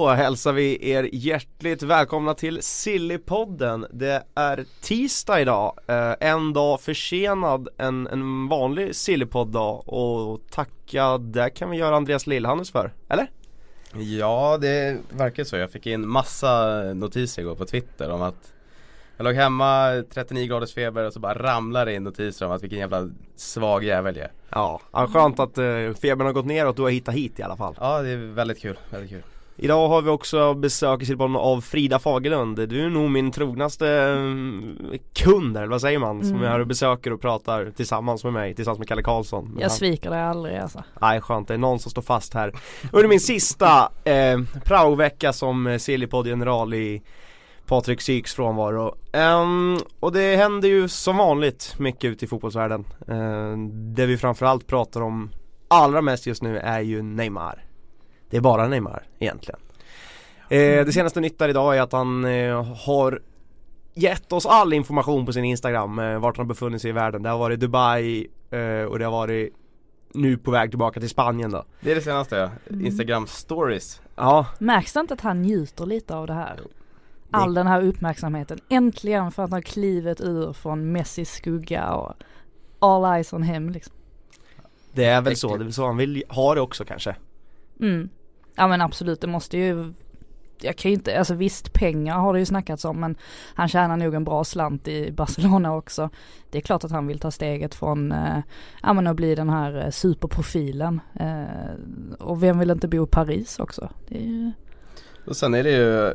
Då hälsar vi er hjärtligt välkomna till Sillypodden. Det är tisdag idag, eh, en dag försenad än en vanlig Sillypodd-dag. Och tacka, det kan vi göra Andreas Lillhannes för, eller? Ja det verkar så, jag fick in massa notiser igår på Twitter om att Jag låg hemma, 39 graders feber och så bara ramlar det in notiser om att vilken jävla svag jävel jag är. Ja, ja skönt att eh, febern har gått ner och du har hittat hit i alla fall. Ja det är väldigt kul, väldigt kul Idag har vi också besök i Sillypodden av Frida Fagerlund. Du är nog min trognaste eh, kund eller vad säger man? Som Mm. och besöker och pratar tillsammans med mig, tillsammans med Kalle Karlsson. Men Jag han- sviker dig aldrig alltså. Nej skönt, det är någon som står fast här. Under min sista eh, praovecka som eh, Sillypodd-general i Patrik Syks frånvaro. Ehm, Och det händer ju som vanligt mycket ute i fotbollsvärlden. Uh, Det vi framförallt pratar om allra mest just nu är ju Neymar Det är bara Neymar egentligen eh, Det senaste nytt där idag är att han eh, har gett oss all information på sin Instagram eh, vart han har befunnit sig i världen Det har varit Dubai eh, och det har varit nu på väg tillbaka till Spanien då Det är det senaste ja, Mm. Instagram stories Ja, Märks det inte att han njuter lite av det här? All den här uppmärksamheten. Äntligen för att han har klivit ur från Messis skugga och all eyes on him liksom. det är väl så, det är väl så han vill ha det också kanske Mm. Ja men absolut, det måste ju jag kan ju inte, alltså visst pengar har det ju snackats om men han tjänar nog en bra slant i Barcelona också. Det är klart att han vill ta steget från, eh, ja men att bli den här eh, superprofilen. Eh, och vem vill inte bo i Paris också? Det är ju, Och sen är det ju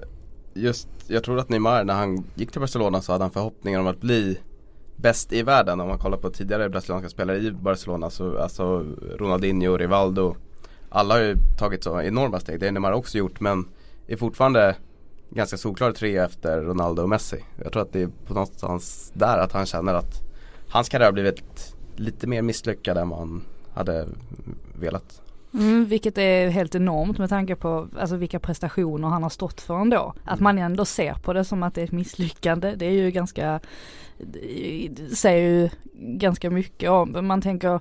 just, jag tror att Neymar när han gick till Barcelona så hade han förhoppningar om att bli bäst i världen om man kollar på tidigare brasilianska spelare i Barcelona så alltså Ronaldinho, Rivaldo alla har ju tagit så enorma steg, det har Neymar också gjort men är fortfarande ganska solklar tre efter Ronaldo och Messi. Jag tror att det är på någonstans där att han känner att hans karriär har blivit lite mer misslyckad än vad han hade velat. Mm, vilket är helt enormt med tanke på alltså, vilka prestationer han har stått för ändå. Att man ändå ser på det som att det är ett misslyckande det är ju ganska, det säger ju ganska mycket om. Man tänker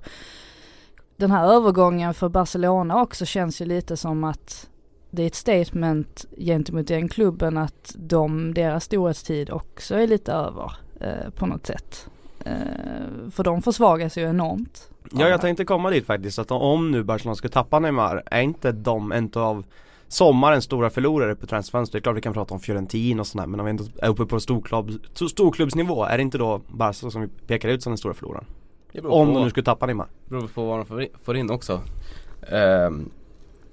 den här övergången för Barcelona också känns ju lite som att det är ett statement gentemot den klubben att de, deras storhetstid också är lite över eh, på något sätt. Eh, för de försvagas ju enormt. Ja jag tänkte komma dit faktiskt, att om nu Barcelona ska tappa Neymar, är inte de en av sommarens stora förlorare på transferfönstret? Det är klart vi kan prata om Fiorentin och sådär men om vi ändå är uppe på storklubb, storklubbsnivå, är det inte då Barca som vi pekar ut som den stora förloraren? Det Om på- de nu skulle tappa Neymar beror på vad de får in, också. Ehm,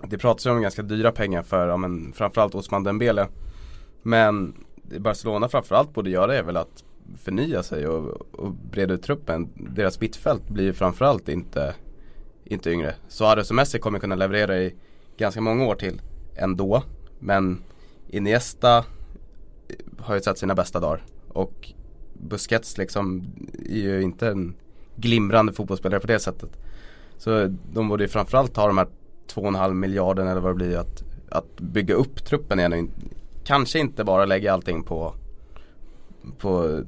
det pratas ju om ganska dyra pengar för, ja, men framförallt Osman Dembele. Men det Barcelona framförallt borde göra är väl att förnya sig och, och breda ut truppen. Deras mittfält blir ju framförallt inte, inte yngre. Suarez och Messi kommer kunna leverera i ganska många år till ändå. Men Iniesta har ju sett sina bästa dagar. Och Busquets liksom är ju inte en glimrande fotbollsspelare på det sättet. Så de borde ju framförallt ha de här 2,5 miljarden eller vad det blir att, att bygga upp truppen igen. och Kanske inte bara lägga allting på på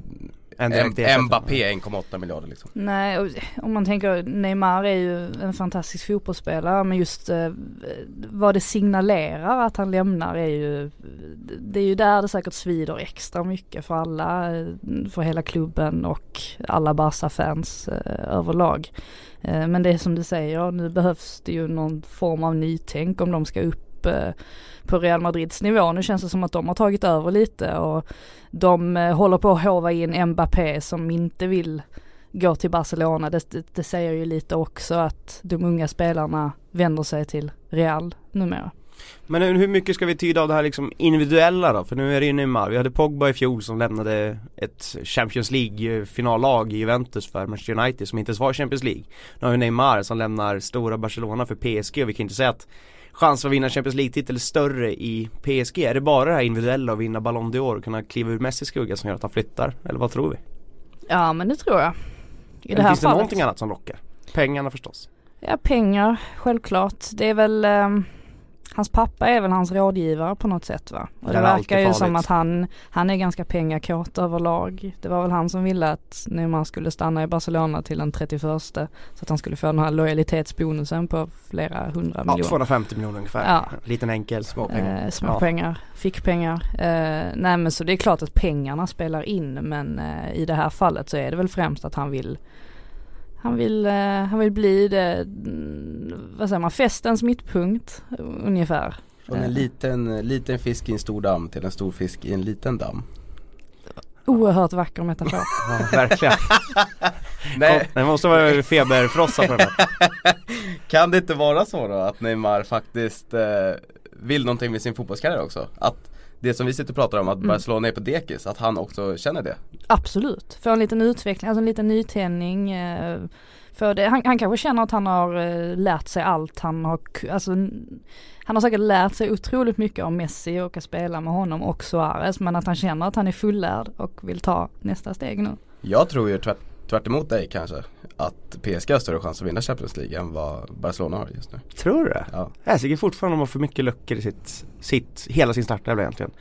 en. Mbappé 1,8 miljarder liksom. Nej, och om man tänker Neymar är ju en fantastisk fotbollsspelare men just eh, vad det signalerar att han lämnar är ju Det är ju där det säkert svider extra mycket för alla, eh, för hela klubben och alla Barca-fans eh, överlag. Eh, men det är som du säger, nu behövs det ju någon form av nytänk om de ska upp eh, på Real Madrids nivå. Nu känns det som att de har tagit över lite och de eh, håller på att hova in Mbappé som inte vill gå till Barcelona. Det, det, det säger ju lite också att de unga spelarna vänder sig till Real numera. Men hur mycket ska vi tyda av det här liksom individuella då? För nu är det ju Neymar, vi hade Pogba i fjol som lämnade ett Champions League finallag i Juventus för Manchester United som inte ens var Champions League Nu har vi Neymar som lämnar stora Barcelona för PSG och vi kan inte säga att chansen att vinna Champions League-titel större i PSG. Är det bara det här individuella att vinna Ballon d'Or och kunna kliva ur Messis skugga som gör att han flyttar? Eller vad tror vi? Ja men det tror jag. I det här finns det fallet. någonting annat som lockar? Pengarna förstås. Ja pengar, självklart. Det är väl ehm, Hans pappa är väl hans rådgivare på något sätt va? Och Det det, verkar ju som att han, han är ganska pengakåt överlag. Det var väl han som ville att Neymar skulle stanna i Barcelona till den 31 så att han skulle få den här lojalitetsbonusen på flera hundra Ja, miljoner. 250 miljoner ungefär. Ja. Liten enkel. Små pengar. Eh, små Ja. pengar, fick pengar. Eh, nej men så det är klart att pengarna spelar in men eh, i det här fallet så är det väl främst att han vill han vill, eh, han vill bli det, mm, vad säger man, festens mittpunkt eh, ungefär. Från en liten, liten fisk i en stor damm till en stor fisk i en liten damm. Oerhört vacker metafor. Ja, verkligen. Nej, Det måste vara feberfrossa på den kan det inte vara så då att Neymar faktiskt eh, vill någonting med sin fotbollskarriär också? Att det som vi sitter och pratar om, att Mm. Barcelona är på dekis, att han också känner det? Absolut, få en liten utveckling, alltså en liten nytändning. Eh, för det, han, han kanske känner att han har eh, lärt sig allt han har, alltså han har säkert lärt sig otroligt mycket om Messi och att spela med honom och Suarez men att han känner att han är fullärd och vill ta nästa steg nu. Jag tror ju tvärt, tvärt emot dig kanske, att PSG har större chans att vinna Champions League än vad Barcelona har just nu. Tror du det? Ja. Jag tycker fortfarande de har för mycket luckor i sitt, sitt hela sin startelva egentligen.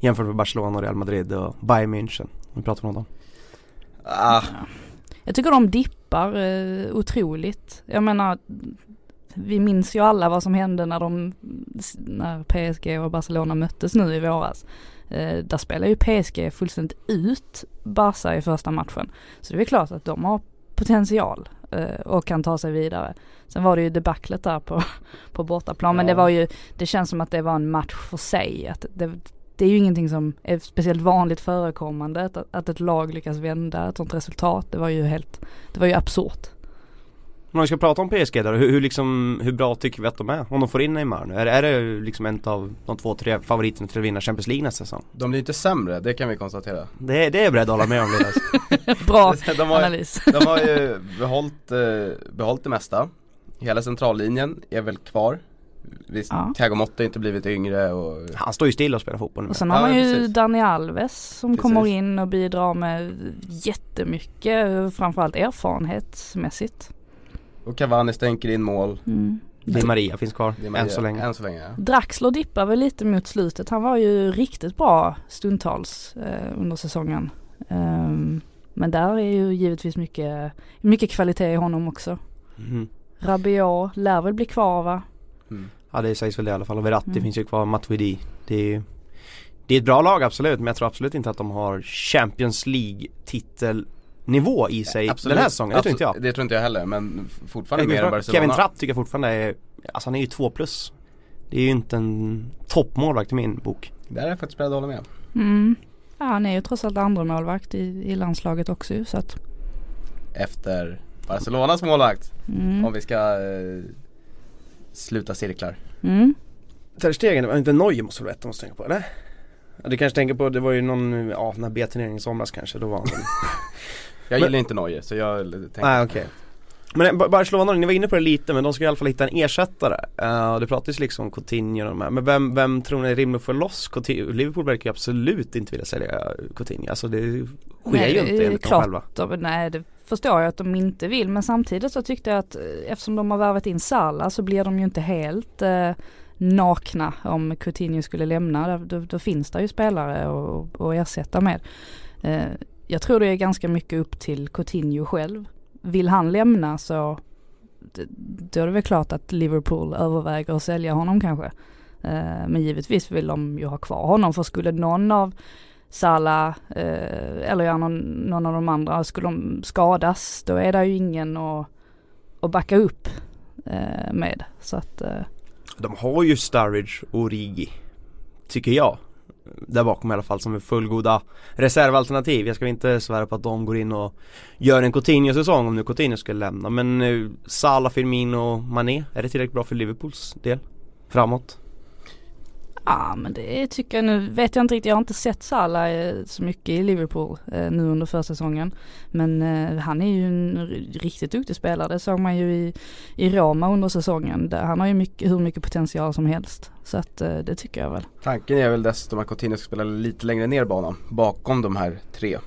Jämfört med Barcelona och Real Madrid och Bayern München. Vi pratar om dem. Ah, Jag tycker de dippar eh, otroligt. Jag menar, vi minns ju alla vad som hände när de, när PSG och Barcelona möttes nu i våras. Eh, där spelar ju PSG fullständigt ut Barca i första matchen. Så det är väl klart att de har potential eh, och kan ta sig vidare. Sen var det ju debaclet där på, på bortaplan men Ja. det var ju, det känns som att det var en match för sig. Att det, det är ju ingenting som är speciellt vanligt förekommande att, att ett lag lyckas vända ett sånt resultat. Det var ju helt, det var ju absurt. Men om vi ska prata om PSG då, hur, hur, liksom, hur bra tycker vi att de är? Om de får in Neymar nu? Är, är det liksom en av de två, tre favoriterna till att vinna Champions League nästa säsong? de blir inte sämre, det kan vi konstatera. Det, det är jag beredd att hålla med om Linus. Bra de, har, analys. de har ju behållit, eh, behållit det mesta. Hela centrallinjen är väl kvar. Visst, Ja. Thiago Motta har inte blivit yngre och Han står ju still och spelar fotboll nu. Och sen Ja, har man ju precis. Dani Alves som Precis. kommer in och bidrar med jättemycket, framförallt erfarenhetsmässigt. Och Cavani stänker in mål. Mm. Di Maria finns kvar, Maria- än så länge. Än så länge ja. Draxler dippar väl lite mot slutet. Han var ju riktigt bra stundtals eh, under säsongen. Ehm, men där är ju givetvis mycket, mycket kvalitet i honom också. Mhm. Rabiot lär väl bli kvar va? Mm. Ja det sägs väl det i alla fall och Verratti Mm. finns ju kvar, Matuidi Det är ju Det är ett bra lag absolut men jag tror absolut inte att de har Champions League titelnivå i sig Absolut. den här säsongen, det tror inte jag. Det tror inte jag heller men fortfarande mer än Kevin, Barcelona. Kevin Trapp tycker jag fortfarande är, alltså han är ju två plus Det är ju inte en toppmålvakt i min bok Där är jag faktiskt beredd att hålla med. Mm. Ja, han är ju trots allt andra målvakt i, i landslaget också ju, så att. Efter Barcelonas målvakt. Mm. Om vi ska eh, sluta cirklar. Mm. Ter Stegen, det var inte Neuer måste väl veta måste tänka på eller? Ja, du kanske tänker på, det var ju någon, ja den här B-turneringen i somras kanske, då var han Jag Men- gillar inte Neuer så jag tänker Nej okej Men Bar- Barcelona, ni var inne på det lite men de ska i alla fall hitta en ersättare uh, Det pratas liksom om Coutinho och de här, men vem, vem tror ni är rimligt att få loss Coutinho? Liverpool verkar ju absolut inte vilja sälja Coutinho, alltså det sker Nej, ju det inte enligt dem klart. själva De, nej det förstår jag att de inte vill men samtidigt så tyckte jag att eh, eftersom de har värvat in Salah så blir de ju inte helt eh, nakna om Coutinho skulle lämna. Då, då, finns det ju spelare att- att ersätta med. Eh, jag tror det är ganska mycket upp till Coutinho själv. Vill han lämna så då är det väl klart att Liverpool överväger att sälja honom kanske. Eh, men givetvis vill de ju ha kvar honom för skulle någon av Salah eh, eller någon, någon av de andra, skulle de skadas då är det ju ingen att, att backa upp eh, med. Så att De har ju Sturridge och Rigi, Tycker jag där bakom i alla fall som är fullgoda reservalternativ Jag ska inte svära på att de går in och gör en Coutinho-säsong om nu Coutinho skulle lämna Men eh, Salah, Firmino och Mané Är det tillräckligt bra för Liverpools del? Framåt? Ja men det tycker jag nu, vet jag inte riktigt, jag har inte sett Salah eh, så mycket i Liverpool eh, nu under försäsongen. Men eh, han är ju en riktigt duktig spelare, det såg man ju i, i Roma under säsongen. Han har ju mycket, hur mycket potential som helst. Så att eh, det tycker jag väl. Tanken är väl dessutom att Coutinho ska spela lite längre ner i banan, bakom de här tre.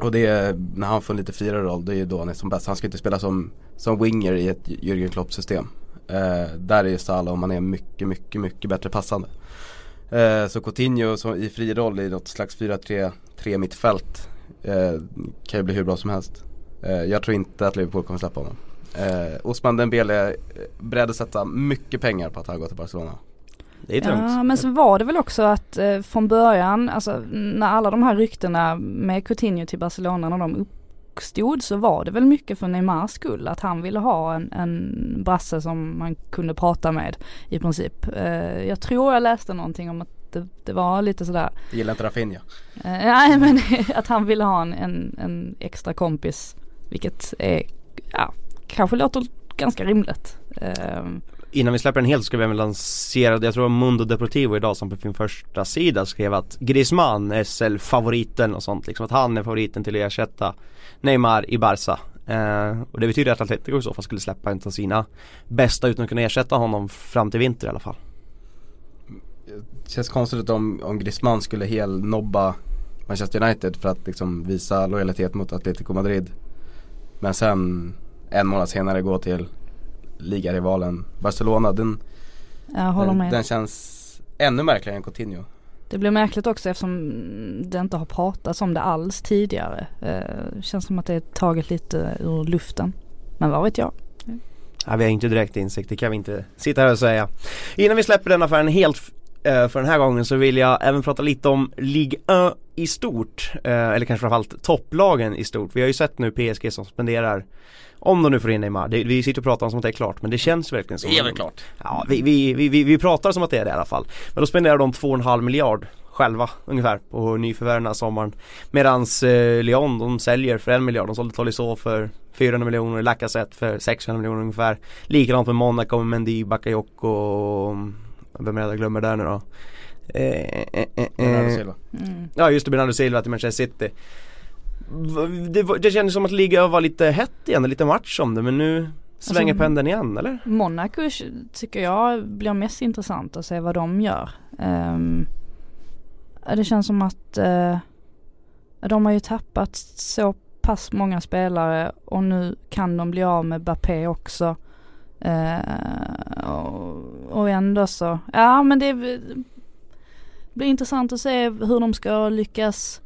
Och det är, när han får en lite friare roll, det är ju då han är som bäst. Han ska inte spela som, som winger i ett Jürgen Klopp system. Eh, där är ju Salah och man är mycket, mycket, mycket bättre passande. Eh, så Coutinho som i fri roll i något slags 4-3-3 mittfält eh, kan ju bli hur bra som helst. Eh, jag tror inte att Liverpool kommer släppa honom. Eh, Osman Dembele är beredd att sätta mycket pengar på att han går till Barcelona. Det är tungt. Ja men så var det väl också att eh, från början, alltså när alla de här ryktena med Coutinho till Barcelona när de uppstod så var det väl mycket för Neymars skull att han ville ha en, en brasse som man kunde prata med i princip. Eh, jag tror jag läste någonting om att det, det var lite sådär Jag gillar inte Rafinha. Eh, nej men att han ville ha en, en, en extra kompis. Vilket är, ja, kanske låter ganska rimligt. Eh, Innan vi släpper den helt ska vi även lansera, jag tror Mundo Deportivo idag som på sin första sida skrev att Griezmann är SL-favoriten och sånt liksom. Att han är favoriten till att ersätta Neymar i Barca. Eh, och det betyder att Atletico i så fall skulle släppa en av sina bästa utan att kunna ersätta honom fram till vinter i alla fall. Det känns konstigt om, om Griezmann skulle helnobba Manchester United för att liksom visa lojalitet mot Atletico Madrid. Men sen en månad senare gå till ligarivalen Barcelona. Den, jag håller den, med. den känns ännu märkligare än Coutinho. Det blir märkligt också eftersom det inte har pratats om det alls tidigare. Eh, känns som att det är taget lite ur luften. Men vad vet jag? Ja, vi har inte direkt insikt, det kan vi inte sitta här och säga. Innan vi släpper den affären helt för den här gången så vill jag även prata lite om Ligue 1 i stort. Eh, eller kanske framförallt topplagen i stort. Vi har ju sett nu PSG som spenderar om de nu får in Neymar, det, vi sitter och pratar om som att det är klart men det känns verkligen som Det är väl klart. Ja, vi, vi, vi, vi, vi pratar som att det är det i alla fall. Men då spenderar de 2,5 miljard själva ungefär på nyförvärv den här sommaren. Medans eh, Lyon de säljer för en miljard, de sålde Tolisso för 400 miljoner, Lacazette för 600 miljoner ungefär. Likadant med Monaco med Mendy, Bakayoko och vem är det jag glömmer där nu då? Eh, eh, eh, Bernardo eh, Silva. Mm. Ja just det, Bernardo Silva till Manchester City det, det kändes som att ligan var lite hett igen, lite match om det men nu svänger Alltså, pendeln igen eller? Monaco tycker jag blir mest intressant att se vad de gör. Ja, det känns som att eh, de har ju tappat så pass många spelare och nu kan de bli av med Bappé också. Uh, och, och ändå så, ja men det blir intressant att se hur de ska lyckas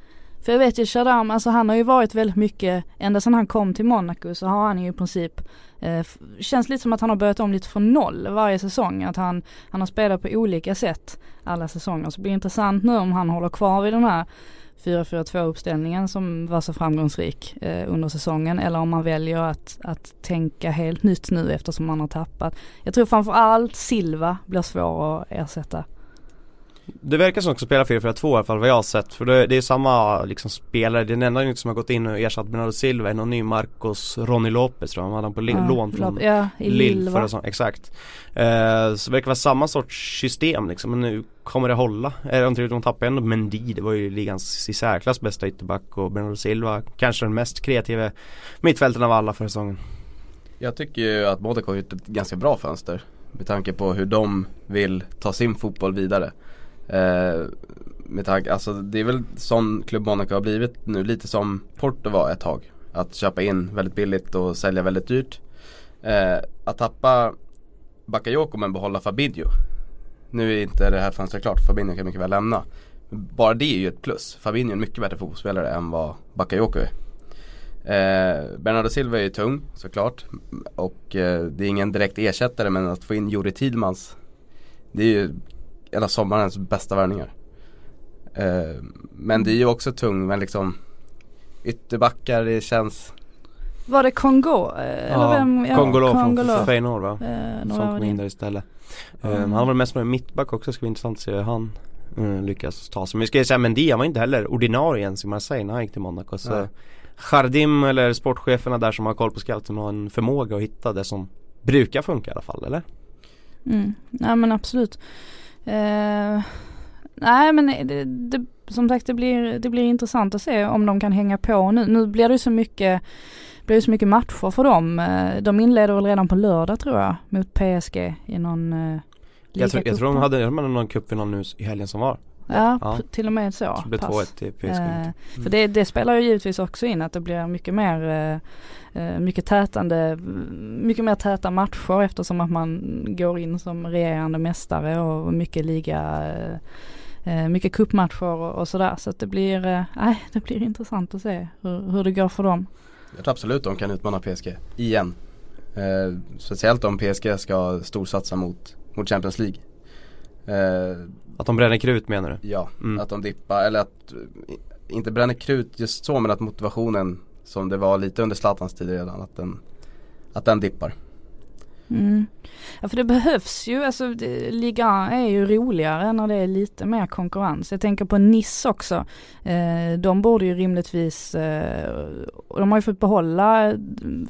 för jag vet ju Shadam, alltså han har ju varit väldigt mycket, ända sedan han kom till Monaco så har han ju i princip eh, Känns lite som att han har börjat om lite från noll varje säsong. Att han, han har spelat på olika sätt alla säsonger. Så det blir intressant nu om han håller kvar vid den här 4-4-2 uppställningen som var så framgångsrik eh, under säsongen. Eller om man väljer att, att tänka helt nytt nu eftersom man har tappat. Jag tror framförallt Silva blir svår att ersätta. Det verkar som att de spelar 4-4-2 i alla fall vad jag har sett för det, det är samma liksom spelare, den enda som har gått in och ersatt Bernardo Silva är någon ny Marcos Ronny Lopez tror jag, han hade han på Ja, lån från Ja, Lille förra säsongen, exakt. Eh, så det verkar vara samma sorts system liksom, men nu kommer det hålla. Är de inte de tappar ändå Mendy, det var ju ligans i särklass bästa ytterback och Bernardo Silva kanske den mest kreativa mittfälten av alla för säsongen. Jag tycker ju att Monaco har gjort ett ganska bra fönster. Med tanke på hur de vill ta sin fotboll vidare. Eh, med tanke, alltså det är väl sån klubb Monaco har blivit nu, lite som Porto var ett tag. Att köpa in väldigt billigt och sälja väldigt dyrt. Eh, att tappa Bakayoko men behålla Fabinho. Nu är inte det här fönstret klart, Fabinho kan mycket väl lämna. Bara det är ju ett plus. Fabinho är en mycket bättre fotbollsspelare än vad Bakayoko är. Eh, Bernardo Silva är ju tung såklart och eh, det är ingen direkt ersättare men att få in Juri Tidmans Det är ju en av sommarens bästa värvningar. Eh, men det är ju också tung men liksom Ytterbackar det känns Var det Kongo? Eh, Eller vem? Ja, Kongolo från. Feyenoord va? Eh, Som kom in där istället. Mm. Um, han var mest med mittback också, ska bli intressant att se hur han uh, lyckas ta sig. Men vi ska ju säga Mendy, han var inte heller ordinarie ens i Marseille när han gick till Monaco. Så Nej. Jardim eller sportcheferna där som har koll på scouten har en förmåga att hitta det som brukar funka i alla fall, eller? Mm. Ja men absolut. Eh, nej men det, det, som sagt det blir, det blir intressant att se om de kan hänga på nu. Nu blir det ju så mycket blir det så mycket matcher för dem. Eh, De inleder väl redan på lördag tror jag mot PSG i någon eh, Jag tror, jag tror de hade, de hade någon cupfinal nu i helgen som var Ja, Ja. till och med så. Det pass. 2-1 till PSG Eh, För det, det spelar ju givetvis också in att det blir mycket mer eh, eh, mycket tätande, mycket mer täta matcher eftersom att man går in som regerande mästare och mycket liga eh, mycket cupmatcher och, och sådär så att det blir, eh, nej det blir intressant att se hur, hur det går för dem. Jag tror absolut de kan utmana PSG igen. Eh, speciellt om PSG ska storsatsa mot, mot Champions League. Eh, Att de bränner krut menar du? ja, Mm. att de dippar eller att inte bränner krut just så men att motivationen som det var lite under Zlatans tid redan att den, att den dippar. Mm. Ja för det behövs ju, alltså ligan är ju roligare när det är lite mer konkurrens. Jag tänker på Nice också. Eh, de borde ju rimligtvis, eh, de har ju fått behålla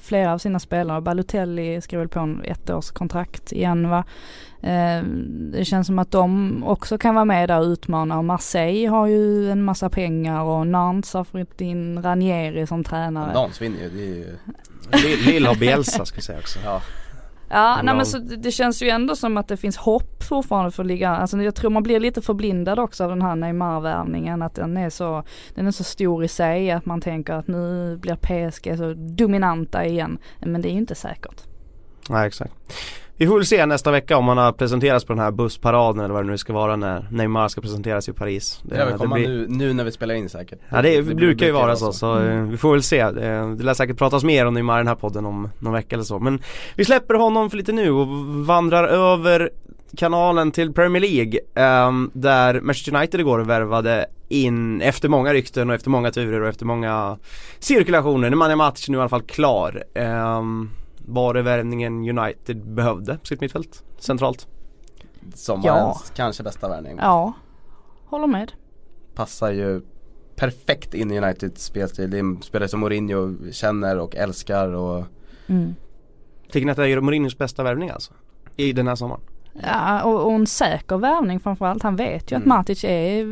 flera av sina spelare. Balotelli skrev väl på en ettårskontrakt igen va. Eh, det känns som att de också kan vara med där och utmana och Marseille har ju en massa pengar och Nantes har fått in Ranieri som tränare. Dans vinner ju, det är ju Lill Lill har Bielsa ska jag säga också ja, Ja, Men nej men så det, det känns ju ändå som att det finns hopp fortfarande för ligan. Alltså jag tror man blir lite förblindad också av den här Neymar-värvningen. Att den är så, den är så stor i sig att man tänker att nu blir PSG så dominanta igen. Men det är ju inte säkert. Nej exakt Vi får väl se nästa vecka om han har presenterats på den här bussparaden eller vad det nu ska vara när Neymar ska presenteras i Paris det väl komma blir- nu, nu när vi spelar in säkert. Ja det, blir- brukar ju vara så, så eh, vi får väl se. Eh, Det lär säkert pratas mer om Neymar i den här podden om någon vecka eller så. Men vi släpper honom för lite nu och vandrar över kanalen till Premier League. ehm, där Manchester United igår värvade in, efter många rykten och efter många turer och efter många cirkulationer. Matic är nu i alla fall klar. Var det värvningen United behövde på sitt mittfält? Centralt? Sommarens kanske bästa värvning. Ja, håller med. Passar ju perfekt in i Uniteds spelstil. Det är en spelare som Mourinho känner och älskar och Mm. Tycker ni att det är Mourinhos bästa värvning alltså? I den här sommaren? Ja, och, och en säker värvning framförallt. Han vet ju att Mm. Matic är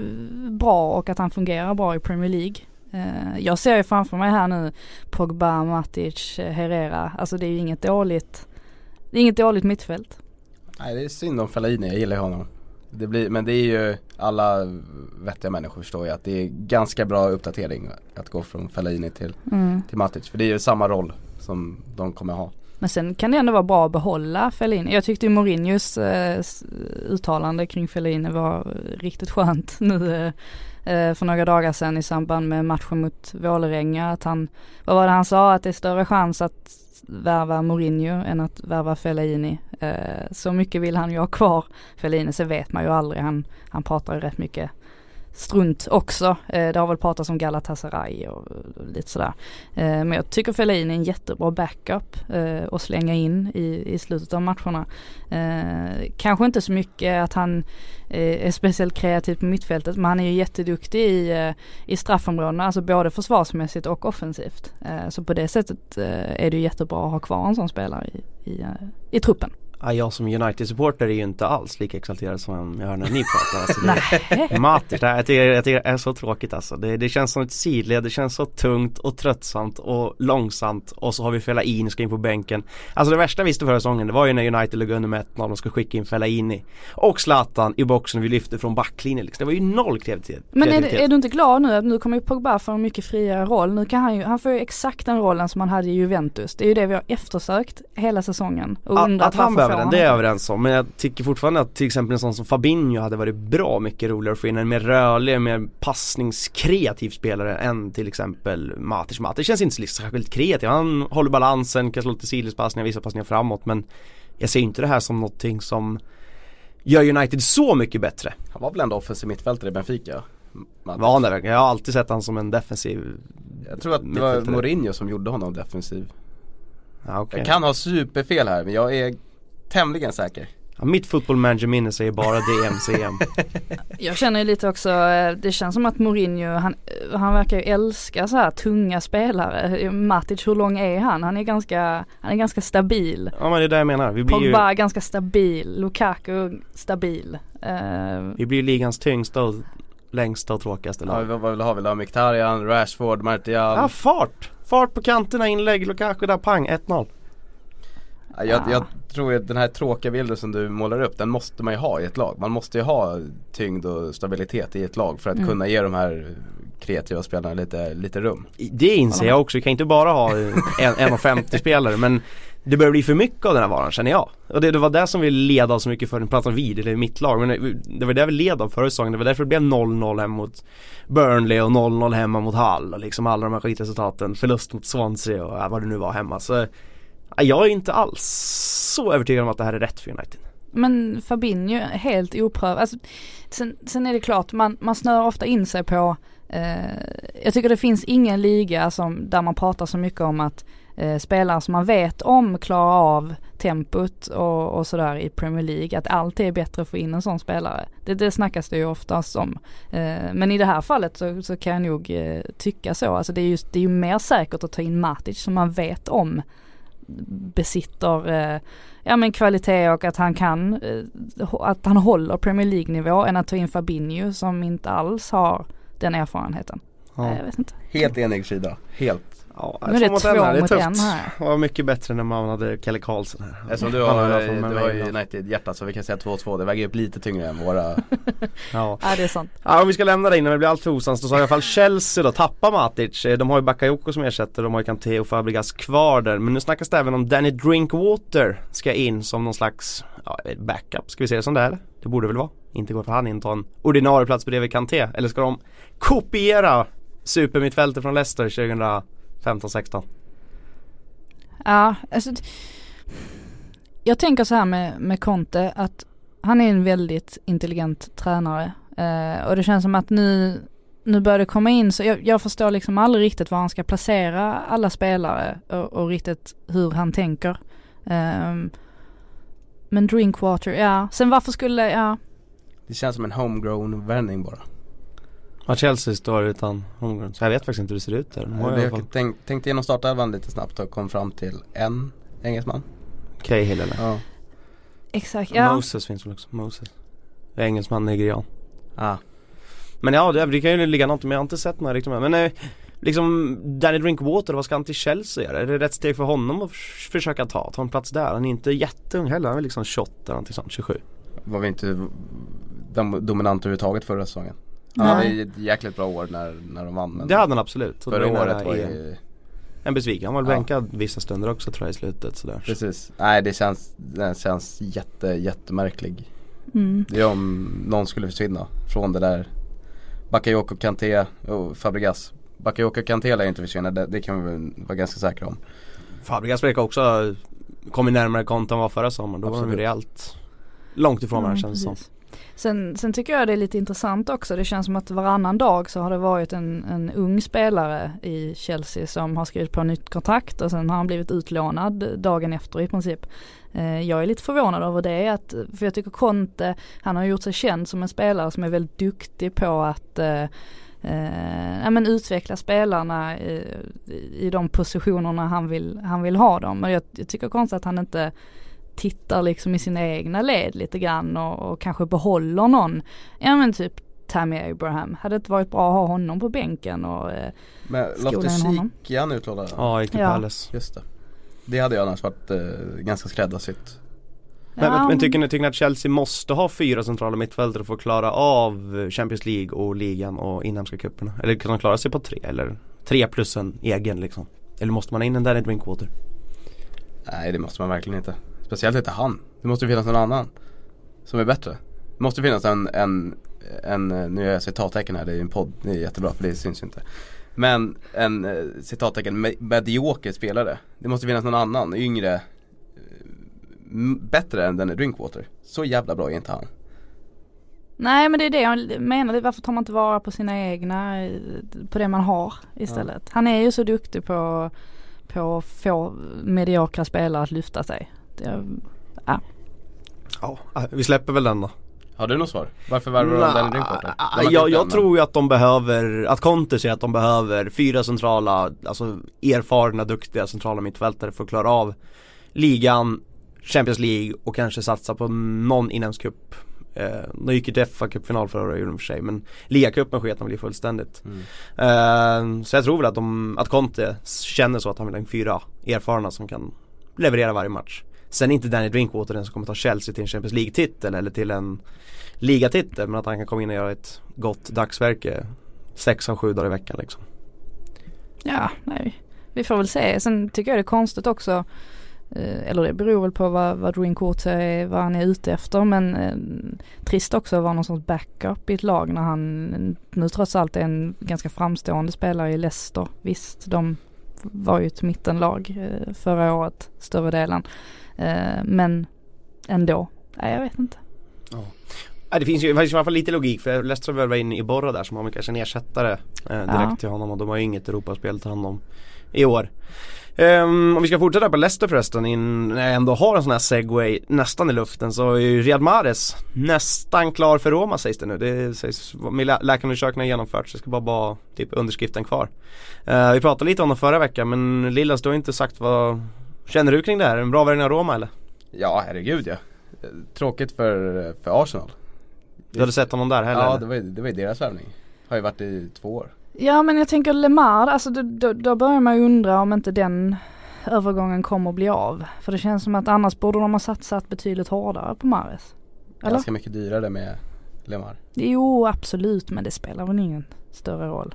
bra och att han fungerar bra i Premier League. Eh, jag ser ju framför mig här nu Pogba, Matic, eh, Herrera. Alltså det är ju inget dåligt, det är inget dåligt mittfält. Nej det är synd om Fellaini, jag gillar honom. Det blir, men det är ju alla vettiga människor förstår ju att det är ganska bra uppdatering att gå från Fellaini till, Mm. till Matic. För det är ju samma roll som de kommer ha. Men sen kan det ändå vara bra att behålla Fellini. Jag tyckte ju Mourinhos eh, uttalande kring Fellini var riktigt skönt nu eh, eh, för några dagar sedan i samband med matchen mot Vålerenga. Att han, vad var det han sa? Att det är större chans att värva Mourinho än att värva Fellaini. Eh, så mycket vill han ju ha kvar Fellaini. Sen vet man ju aldrig. Han, han pratar ju rätt mycket strunt också. Eh, det har väl pratats om Galatasaray och, lite sådär. Eh, men jag tycker Fellaini är en jättebra backup eh, att slänga in i, i slutet av matcherna. Kanske inte så mycket att han är speciellt kreativ på mittfältet men han är ju jätteduktig i, i straffområdena, alltså både försvarsmässigt och offensivt. Så på det sättet är det ju jättebra att ha kvar en sån spelare i, i, i truppen. Ja, jag som United-supporter är ju inte alls lika exalterad som jag hör när ni pratar. Alltså, det. Matic, det här, jag, tycker, jag tycker det är så tråkigt alltså. Det, det känns som ett sidled, det känns så tungt och tröttsamt och långsamt och så har vi Fellaini ska in på bänken. Alltså det värsta jag visste förra säsongen det var ju när United låg under med 1-0 och skulle skicka in Fellaini och Zlatan i boxen vi lyfte från backlinjen liksom. Det var ju noll kreativitet. Men är, är du inte glad nu att nu kommer ju Pogba få en mycket friare roll. Nu kan han ju, han får ju exakt den rollen som han hade i Juventus. Det är ju det vi har eftersökt hela säsongen. Och Att, undrat att han varför får den, det är jag överens om. Men jag tycker fortfarande att till exempel en sån som Fabinho hade varit bra mycket roligare att få in en mer rörlig, mer passningskreativ spelare än till exempel Matic. Matic känns inte så särskilt kreativ. Han håller balansen, kan slå lite sidledspassningar, vissa passningar framåt men jag ser inte det här som någonting som gör United så mycket bättre. Han var väl ändå offensiv mittfältare i Benfica? Matic. Var han det verkligen? Jag har alltid sett han som en defensiv Jag tror att det var. Mourinho som gjorde honom defensiv. Ja, okej. Jag kan ha superfel här men jag är tämligen säker. Ja, mitt football manager minne säger bara DM, CM. Jag känner ju lite också, eh, det känns som att Mourinho, han, han verkar ju älska så här tunga spelare. Matic, hur lång är han? Han är ganska, han är ganska stabil. Ja men det är det jag menar. Vi blir ju, Pogba ganska stabil, Lukaku stabil. Eh, vi blir ju ligans tyngsta och längsta och tråkigaste Ja, lag. vad, vad vill ha? Vill ha Mkhitaryan, Rashford, Martial? Ja fart! Fart på kanterna, inlägg, Lukaku där, pang, 1-0. Ja, jag, jag tror att den här tråkiga bilden som du målar upp, den måste man ju ha i ett lag. Man måste ju ha tyngd och stabilitet i ett lag för att Mm. kunna ge de här kreativa spelarna lite, lite rum. Det inser jag också, vi kan inte bara ha en 1,50 spelare men det börjar bli för mycket av den här varan känner jag. Och det, det var det som vi led av så mycket för, nu pratar vi, eller mitt lag, men det- var det vi led av förra säsongen. Det var därför det blev 0-0 hemma mot Burnley och 0-0 hemma mot Hull och liksom alla de här skitresultaten. Förlust mot Swansea och ja, vad det nu var hemma. Så Ah, jag är inte alls så övertygad om att det här är rätt för United. Men Fabinho är helt oprövad. Alltså, sen, sen är det klart, man, man snör ofta in sig på eh, Jag tycker det finns ingen liga som, där man pratar så mycket om att eh, spelare som man vet om klarar av tempot och, och sådär i Premier League. Att alltid är bättre att få in en sån spelare. Det, det snackas det ju oftast om. Eh, men i det här fallet så, så kan jag nog eh, tycka så. Alltså det är, just, det är ju mer säkert att ta in Matic som man vet om besitter eh, ja men kvalitet och att han kan, eh, att han håller Premier League nivå än att ta in Fabinho som inte alls har den erfarenheten. Nej, Jag vet inte. Helt enig sida, helt. Ja, Nu är det två här, mot tufft. en här. Det var mycket bättre när man hade Kalle Karlsson här. Eftersom du har, du har. United-hjärta så vi kan säga 2-2, det väger upp lite tyngre än våra Ja. Ja det är sant. Ja om vi ska lämna det innan det blir allt för osams då så har i alla fall Chelsea då tappat Matic. Eh, De har ju Bakayoko som ersätter, de har ju Kanté och Fabregas kvar där. Men nu snackas det även om Danny Drinkwater ska in som någon slags ja, backup. Ska vi se det som det är? Det borde väl vara. Inte går för han in ta en ordinarie plats bredvid Kanté. Eller ska de kopiera supermittfältet från Leicester 2015-16? Ja, alltså Jag tänker så här med, med Conte att han är en väldigt intelligent tränare eh, och det känns som att nu nu börjar det komma in så jag, jag förstår liksom aldrig riktigt var han ska placera alla spelare och, och riktigt hur han tänker. Ehm, men Drinkwater, ja. Sen varför skulle, ja. Det känns som en homegrown värvning bara. Ja Chelsea står utan homegrown. Så jag vet faktiskt inte hur det ser ut där. Jag tänk, tänkte igenom startelvan lite snabbt och kom fram till en engelsman. Cahill eller? Ja. Exakt, ja. Moses finns väl också. Moses. Engelsman, nigerian. Ah. Men ja, det, det kan ju ligga något men jag har inte sett några riktigt med. Men eh, liksom Danny Drinkwater, vad ska han till Chelsea göra? Är det rätt steg för honom att försöka ta? Ta en plats där? Han är inte jätteung heller, han är väl liksom 28 eller någonting sånt, 27. Var vi inte dom- dominant överhuvudtaget förra säsongen. Han Nej. hade ju ett jäkligt bra år när, när de vann men Det hade han absolut. Förra var året var ju En besviken, han var Ja. bänkad vissa stunder också tror jag i slutet sådär. Precis, nej det känns, det känns jätte, jättemärklig Mm. Det är om någon skulle försvinna från det där Bakayoko, Kanté och Fabregas Bakayoko Kanté lär inte försvinna, det, det kan vi vara ganska säkra om Fabregas verkar också ha kommit närmare konto än var förra sommaren. Då var de ju Absolut. rejält långt ifrån varandra känns det som. Sen, sen tycker jag det är lite intressant också. Det känns som att varannan dag så har det varit en, en ung spelare i Chelsea som har skrivit på nytt kontrakt och sen har han blivit utlånad dagen efter i princip. Eh, jag är lite förvånad över det, att, för jag tycker Conte, han har gjort sig känd som en spelare som är väldigt duktig på att eh, eh, ja, men utveckla spelarna eh, i, i de positionerna han vill, han vill ha dem. Men jag, jag tycker konstigt att han inte tittar liksom i sina egna led lite grann och, och kanske behåller någon, ja men typ Tammy Abraham. Hade det inte varit bra att ha honom på bänken och eh, Men Loftus är han utlånad? Ja, gick till Ja. Palace. Just det Det hade jag annars varit eh, ganska skräddarsytt Men, Ja. men, men tycker, ni, tycker ni att Chelsea måste ha fyra centrala mittfältare för att klara av Champions League och ligan och inhemska cuperna? Eller kan de klara sig på tre? Eller tre plus en egen liksom? Eller måste man ha in en Danny Drinkwater? Nej det måste man verkligen inte Speciellt inte han. Det måste ju finnas någon annan Som är bättre. Det måste finnas en, en, en eh, nu gör jag citattecken här, det är ju en podd, det är jättebra för det syns ju inte. Men en eh, citattecken, me- medioker spelare Det måste finnas någon annan, yngre eh, Bättre än den Drinkwater. Så jävla bra är inte han. Nej men det är det jag menar, varför tar man inte vara på sina egna, på det man har istället. Han är ju så duktig på, på att få mediokra spelare att lyfta sig. Det, Ja, vi släpper väl den då. Har du något svar? Varför värvar de Danny Drinkwater? De har jag, jag den, tror ju att de behöver, att Conte säger att de behöver fyra centrala, alltså erfarna, duktiga centrala mittfältare för att klara av ligan, Champions League och kanske satsa på någon inlandscup. Eh, de gick ju till fa Cup-final förra året i och för sig men ligacupen sket de väl i fullständigt. Mm. Eh, så jag tror väl att, de, att Conte känner så att han vill ha in fyra erfarna som kan leverera varje match. Sen är inte Danny Drinkwater den som kommer ta Chelsea till en Champions League-titel eller till en ligatitel men att han kan komma in och göra ett gott dagsverke sex av sju dagar i veckan liksom. Ja, nej. Vi får väl se. Sen tycker jag det är konstigt också. Eh, eller det beror väl på vad, vad Drinkwater är, vad han är ute efter. Men eh, trist också att vara någon sorts backup i ett lag när han nu trots allt är en ganska framstående spelare i Leicester. Visst, de var ju ett mittenlag eh, förra året, större delen. Eh, men ändå, nej jag vet inte. Ja, det finns ju det finns i alla fall lite logik för Leicester värvar in i Borra där som har kanske en ersättare eh, direkt Ja. till honom och de har ju inget Europaspel ta hand om i år. Ehm, om vi ska fortsätta på Leicester förresten, in, när jag ändå har en sån här segway nästan i luften så är ju Riyad Mahrez nästan klar för Roma sägs det nu. Det sägs, med lä- läkarundersökningarna har genomförts, det ska bara vara typ underskriften kvar. Eh, vi pratade lite om det förra veckan men Lillas du har inte sagt vad Känner du kring det här? En bra värvning av Roma eller? Ja, herregud ja. Tråkigt för, för Arsenal. Du hade sett honom där heller? Ja, det var, det var ju deras värvning. Har ju varit i två år. Ja men jag tänker Lemar, alltså då, då, då börjar man ju undra om inte den övergången kommer att bli av. För det känns som att annars borde de ha satsat betydligt hårdare på Mares. Eller? Ganska mycket dyrare med Lemar. Jo absolut men det spelar väl ingen större roll.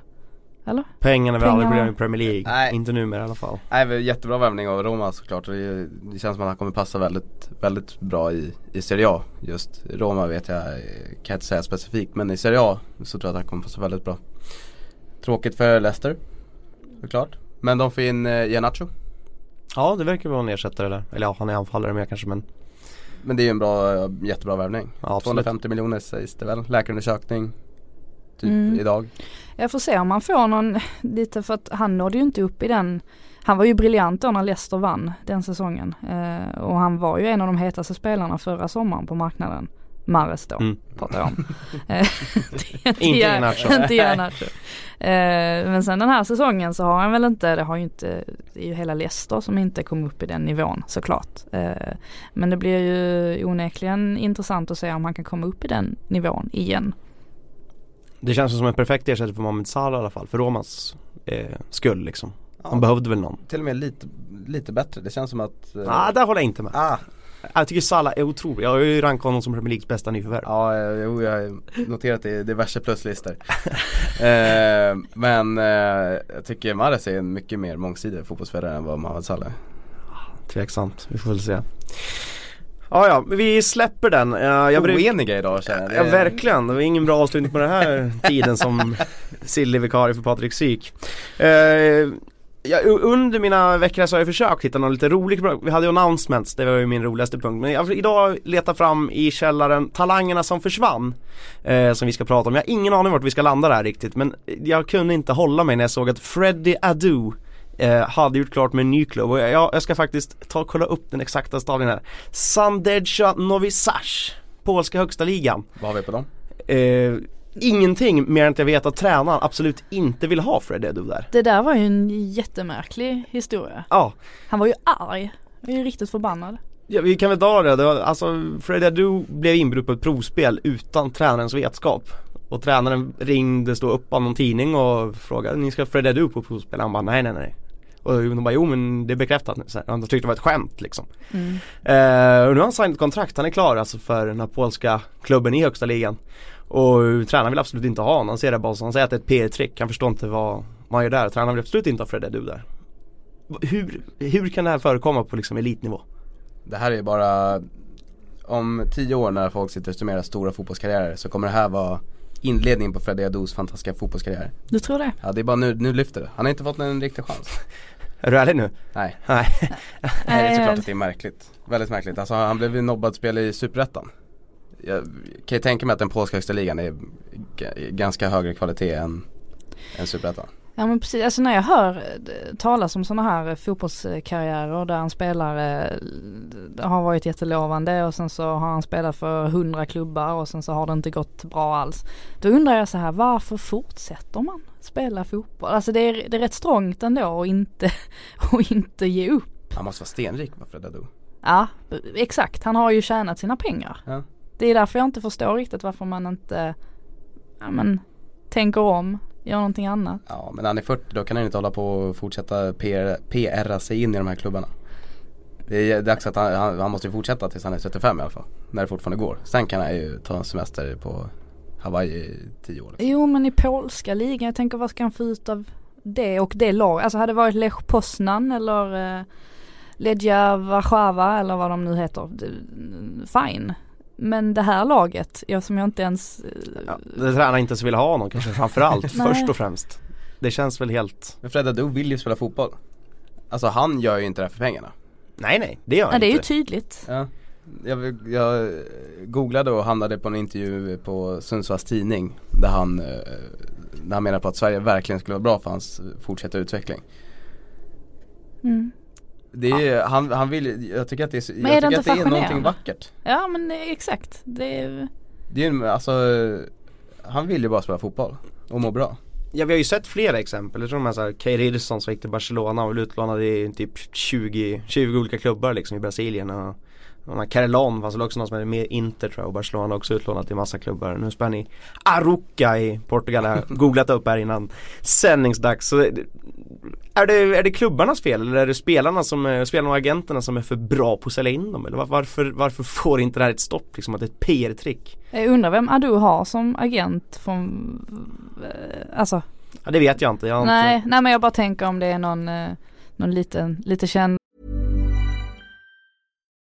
Eller? Pengarna vill aldrig bli i Premier League, Nej. inte numera i alla fall. Nej, men jättebra värvning av Roma såklart. Det, det känns som att han kommer passa väldigt, väldigt bra i, i Serie A. Just Roma vet jag, eh, kan jag inte säga specifikt. Men i Serie A så tror jag att han kommer passa väldigt bra. Tråkigt för Leicester, såklart. Men de får in eh, Iheanacho. Ja det verkar vara en ersättare där, eller ja han är anfallare med kanske men Men det är ju en bra, jättebra värvning. ja, absolut. 250 miljoner sägs det väl. Läkarundersökning. Typ Mm. idag. Jag får se om han får någon, lite för att han nådde ju inte upp i den han var ju briljant då när Leicester vann den säsongen. Eh, och han var ju en av de hetaste spelarna förra sommaren på marknaden. Mares då, Mm. pratar jag om. Eh, Inte Iheanacho. Inte. Eh, men sen den här säsongen så har han väl inte, det har ju inte, det är ju hela Leicester som inte kom upp i den nivån såklart. Eh, men det blir ju onekligen intressant att se om han kan komma upp i den nivån igen. Det känns som en perfekt ersättare för Mohamed Salah i alla fall, för Romas eh, skull liksom. Ja, De behövde väl någon. till och med lite, lite bättre. Det känns som att eh, ah, där håller jag inte med. ah, Jag tycker Salah är otrolig, jag har ju rankat honom som Premier Leagues bästa nyförvärv. Ja, eh, jo, jag har noterat det i diverse pluslistor. eh, men eh, jag tycker Mahrez är en mycket mer mångsidig fotbollsspelare än vad Mohamed Salah är. Tveksamt, vi får väl se. Ja, ja, vi släpper den. Uh, jag bry- Oeniga idag känner jag. Ja verkligen, det var ingen bra avslutning på den här tiden som Silly-vikarie för Patrik Syk. Eh, ja, under mina veckor så har jag försökt hitta något lite roligt, vi hade ju announcements, det var ju min roligaste punkt. Men jag, idag letar fram i källaren talangerna som försvann. Eh, som vi ska prata om, jag har ingen aning vart vi ska landa där riktigt men jag kunde inte hålla mig när jag såg att Freddie Adu eh, hade gjort klart med en ny klubb och jag, jag ska faktiskt ta och kolla upp den exakta stavningen här. Sandeja Novi Sash, polska högsta ligan. Vad har vi på dem? Eh, ingenting mer än att jag vet att tränaren absolut inte vill ha Fred Edu där. Det där var ju en jättemärklig historia. Ja, Han var ju arg. Han var ju riktigt förbannad. ja vi kan väl ta det. det var, alltså Fred Edu blev inbjuden på ett provspel utan tränarens vetskap. Och tränaren ringde, stod upp av någon tidning och frågade, ni ska Fred Edu på provspel? Han bara, nej nej nej. Och de bara, jo men det är bekräftat nu. Så här, Han tyckte det var ett skämt liksom. Mm. Eh, och nu har han signat kontrakt, han är klar alltså för den här polska klubben i högsta ligan. Och tränaren vill absolut inte ha honom, han ser det bara som, han säger att det är ett PR-trick, han förstår inte vad man gör där. Tränaren vill absolut inte ha Fred Edu där. Hur, hur kan det här förekomma på liksom elitnivå? Det här är ju bara om tio år när folk sitter och summerar stora fotbollskarriärer så kommer det här vara inledningen på Freddie Adus fantastiska fotbollskarriär. Du tror det? Ja det är bara nu, nu lyfter det. Han har inte fått en riktig chans. Är du ärlig nu? Nej, Nej. Nej det är såklart Eh, att det är märkligt. Väldigt märkligt. Alltså han blev ju nobbad spel i Superettan. Jag kan ju tänka mig att den polska högsta ligan är ganska högre kvalitet än, än Superettan. Ja men precis, alltså när jag hör eh, talas om sådana här eh, fotbollskarriärer där en spelare eh, har varit jättelovande och sen så har han spelat för hundra klubbar och sen så har det inte gått bra alls. Då undrar jag så här, varför fortsätter man spela fotboll? Alltså det är, det är rätt strångt ändå att inte, och inte ge upp. Han måste vara stenrik va Fred Adu? Ja, exakt. Han har ju tjänat sina pengar. Ja. Det är därför jag inte förstår riktigt varför man inte, ja men, tänker om, gör någonting annat. Ja men när han är 40 då kan han inte hålla på och fortsätta PR, PRa sig in i de här klubbarna. Det är dags att han, han, han måste ju fortsätta tills han är 35 i alla fall. När det fortfarande går. Sen kan han ju ta en semester på Hawaii i 10 år. Liksom. Jo men i polska ligan, jag tänker vad ska han få ut av det och det lag? Alltså hade det varit Lech Poznan eller eh, Legia Warszawa eller vad de nu heter, fine. Men det här laget, jag som jag inte ens Ja, det tränaren inte ens vill ha honom kanske framförallt, först och främst. Det känns väl helt, Men Fred Adu vill ju spela fotboll. Alltså han gör ju inte det här för pengarna. nej nej det gör Ja han det är ju inte. tydligt. Ja. Jag, jag googlade och hamnade på en intervju på Sundsvalls tidning där han, eh, där han menar på att Sverige verkligen skulle vara bra för hans fortsatta utveckling. Mm. Det är, han, han vill, jag tycker att det är, så- Men är jag det tycker att det är någonting vackert. Ja men exakt, det är, Det är ju, alltså, han vill ju bara spela fotboll och må bra. Ja vi har ju sett flera exempel, jag tror de här såhär Kay Ridderson som gick till Barcelona och blev utlånad i typ 20, 20 olika klubbar liksom i Brasilien och här Carelon fanns väl också någon som hette mer Inter tror jag och Barcelona också utlånat till massa klubbar. Nu spelar ni Aruca i Portugal, jag har googlat upp här innan sändningsdags. Så det- är, det, är det klubbarnas fel eller är det spelarna som, spelarna och agenterna som är för bra på att sälja in dem? Eller var- varför, varför får inte det här ett stopp liksom? Att det är ett PR-trick? jag undrar vem Adu har som agent från, eh, alltså Ja det vet jag inte, jag har nej, inte nej men jag bara tänker om det är någon, eh, någon liten, lite känd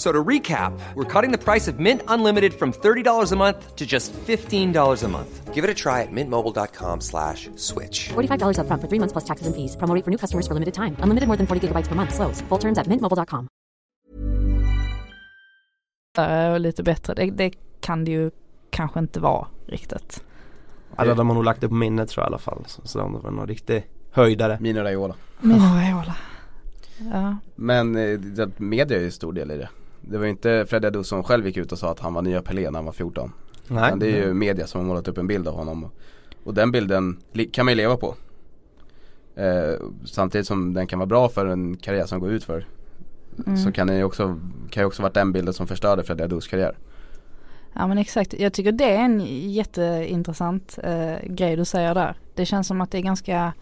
F- So to recap, we're cutting the price of Mint Unlimited from $30 a month to just $15 a month. Give it a try at mintmobile.com slash switch. $45 upfront for three months plus taxes and fees. Promo for new customers for limited time. Unlimited more than 40 gigabytes per month. Slows. Full terms at mintmobile.com. och lite bättre. Det, det kan det ju kanske inte vara riktigt. Alla de har nog lagt det på minnet tror jag i alla fall. Så, så de var nog riktig höjdare. Mino Raiola. Mino Raiola. Ja. Men eh, media är ju stor del i det. Det var ju inte Fred Adu som själv gick ut och sa att han var nya Pelé när han var 14. Nej. Men det är ju media som har målat upp en bild av honom. Och den bilden kan man ju leva på. Eh, samtidigt som den kan vara bra för en karriär som går ut för. Mm. Så kan det ju också, kan ju också varit den bilden som förstörde Fred Adus karriär. Ja men exakt, jag tycker det är en jätteintressant eh, grej du säger där. Det känns som att det är ganska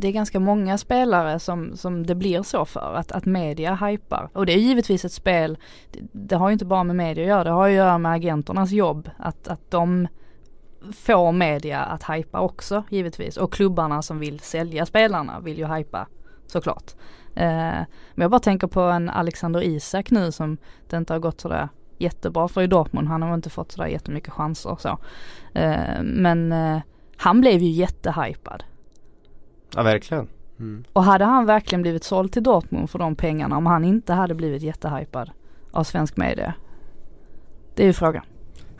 det är ganska många spelare som, som det blir så för, att, att media hypar. Och det är givetvis ett spel, det, det har ju inte bara med media att göra, det har ju att göra med agenternas jobb. Att, att de får media att hypa också givetvis. Och klubbarna som vill sälja spelarna vill ju hypa såklart. Eh, men jag bara tänker på en Alexander Isak nu som det inte har gått sådär jättebra för i Dortmund. Han har inte fått sådär jättemycket chanser och så. Eh, men eh, han blev ju jättehypad. Ja verkligen. Och hade han verkligen blivit såld till Dortmund för de pengarna om han inte hade blivit jättehypad av svensk media? Det är ju frågan.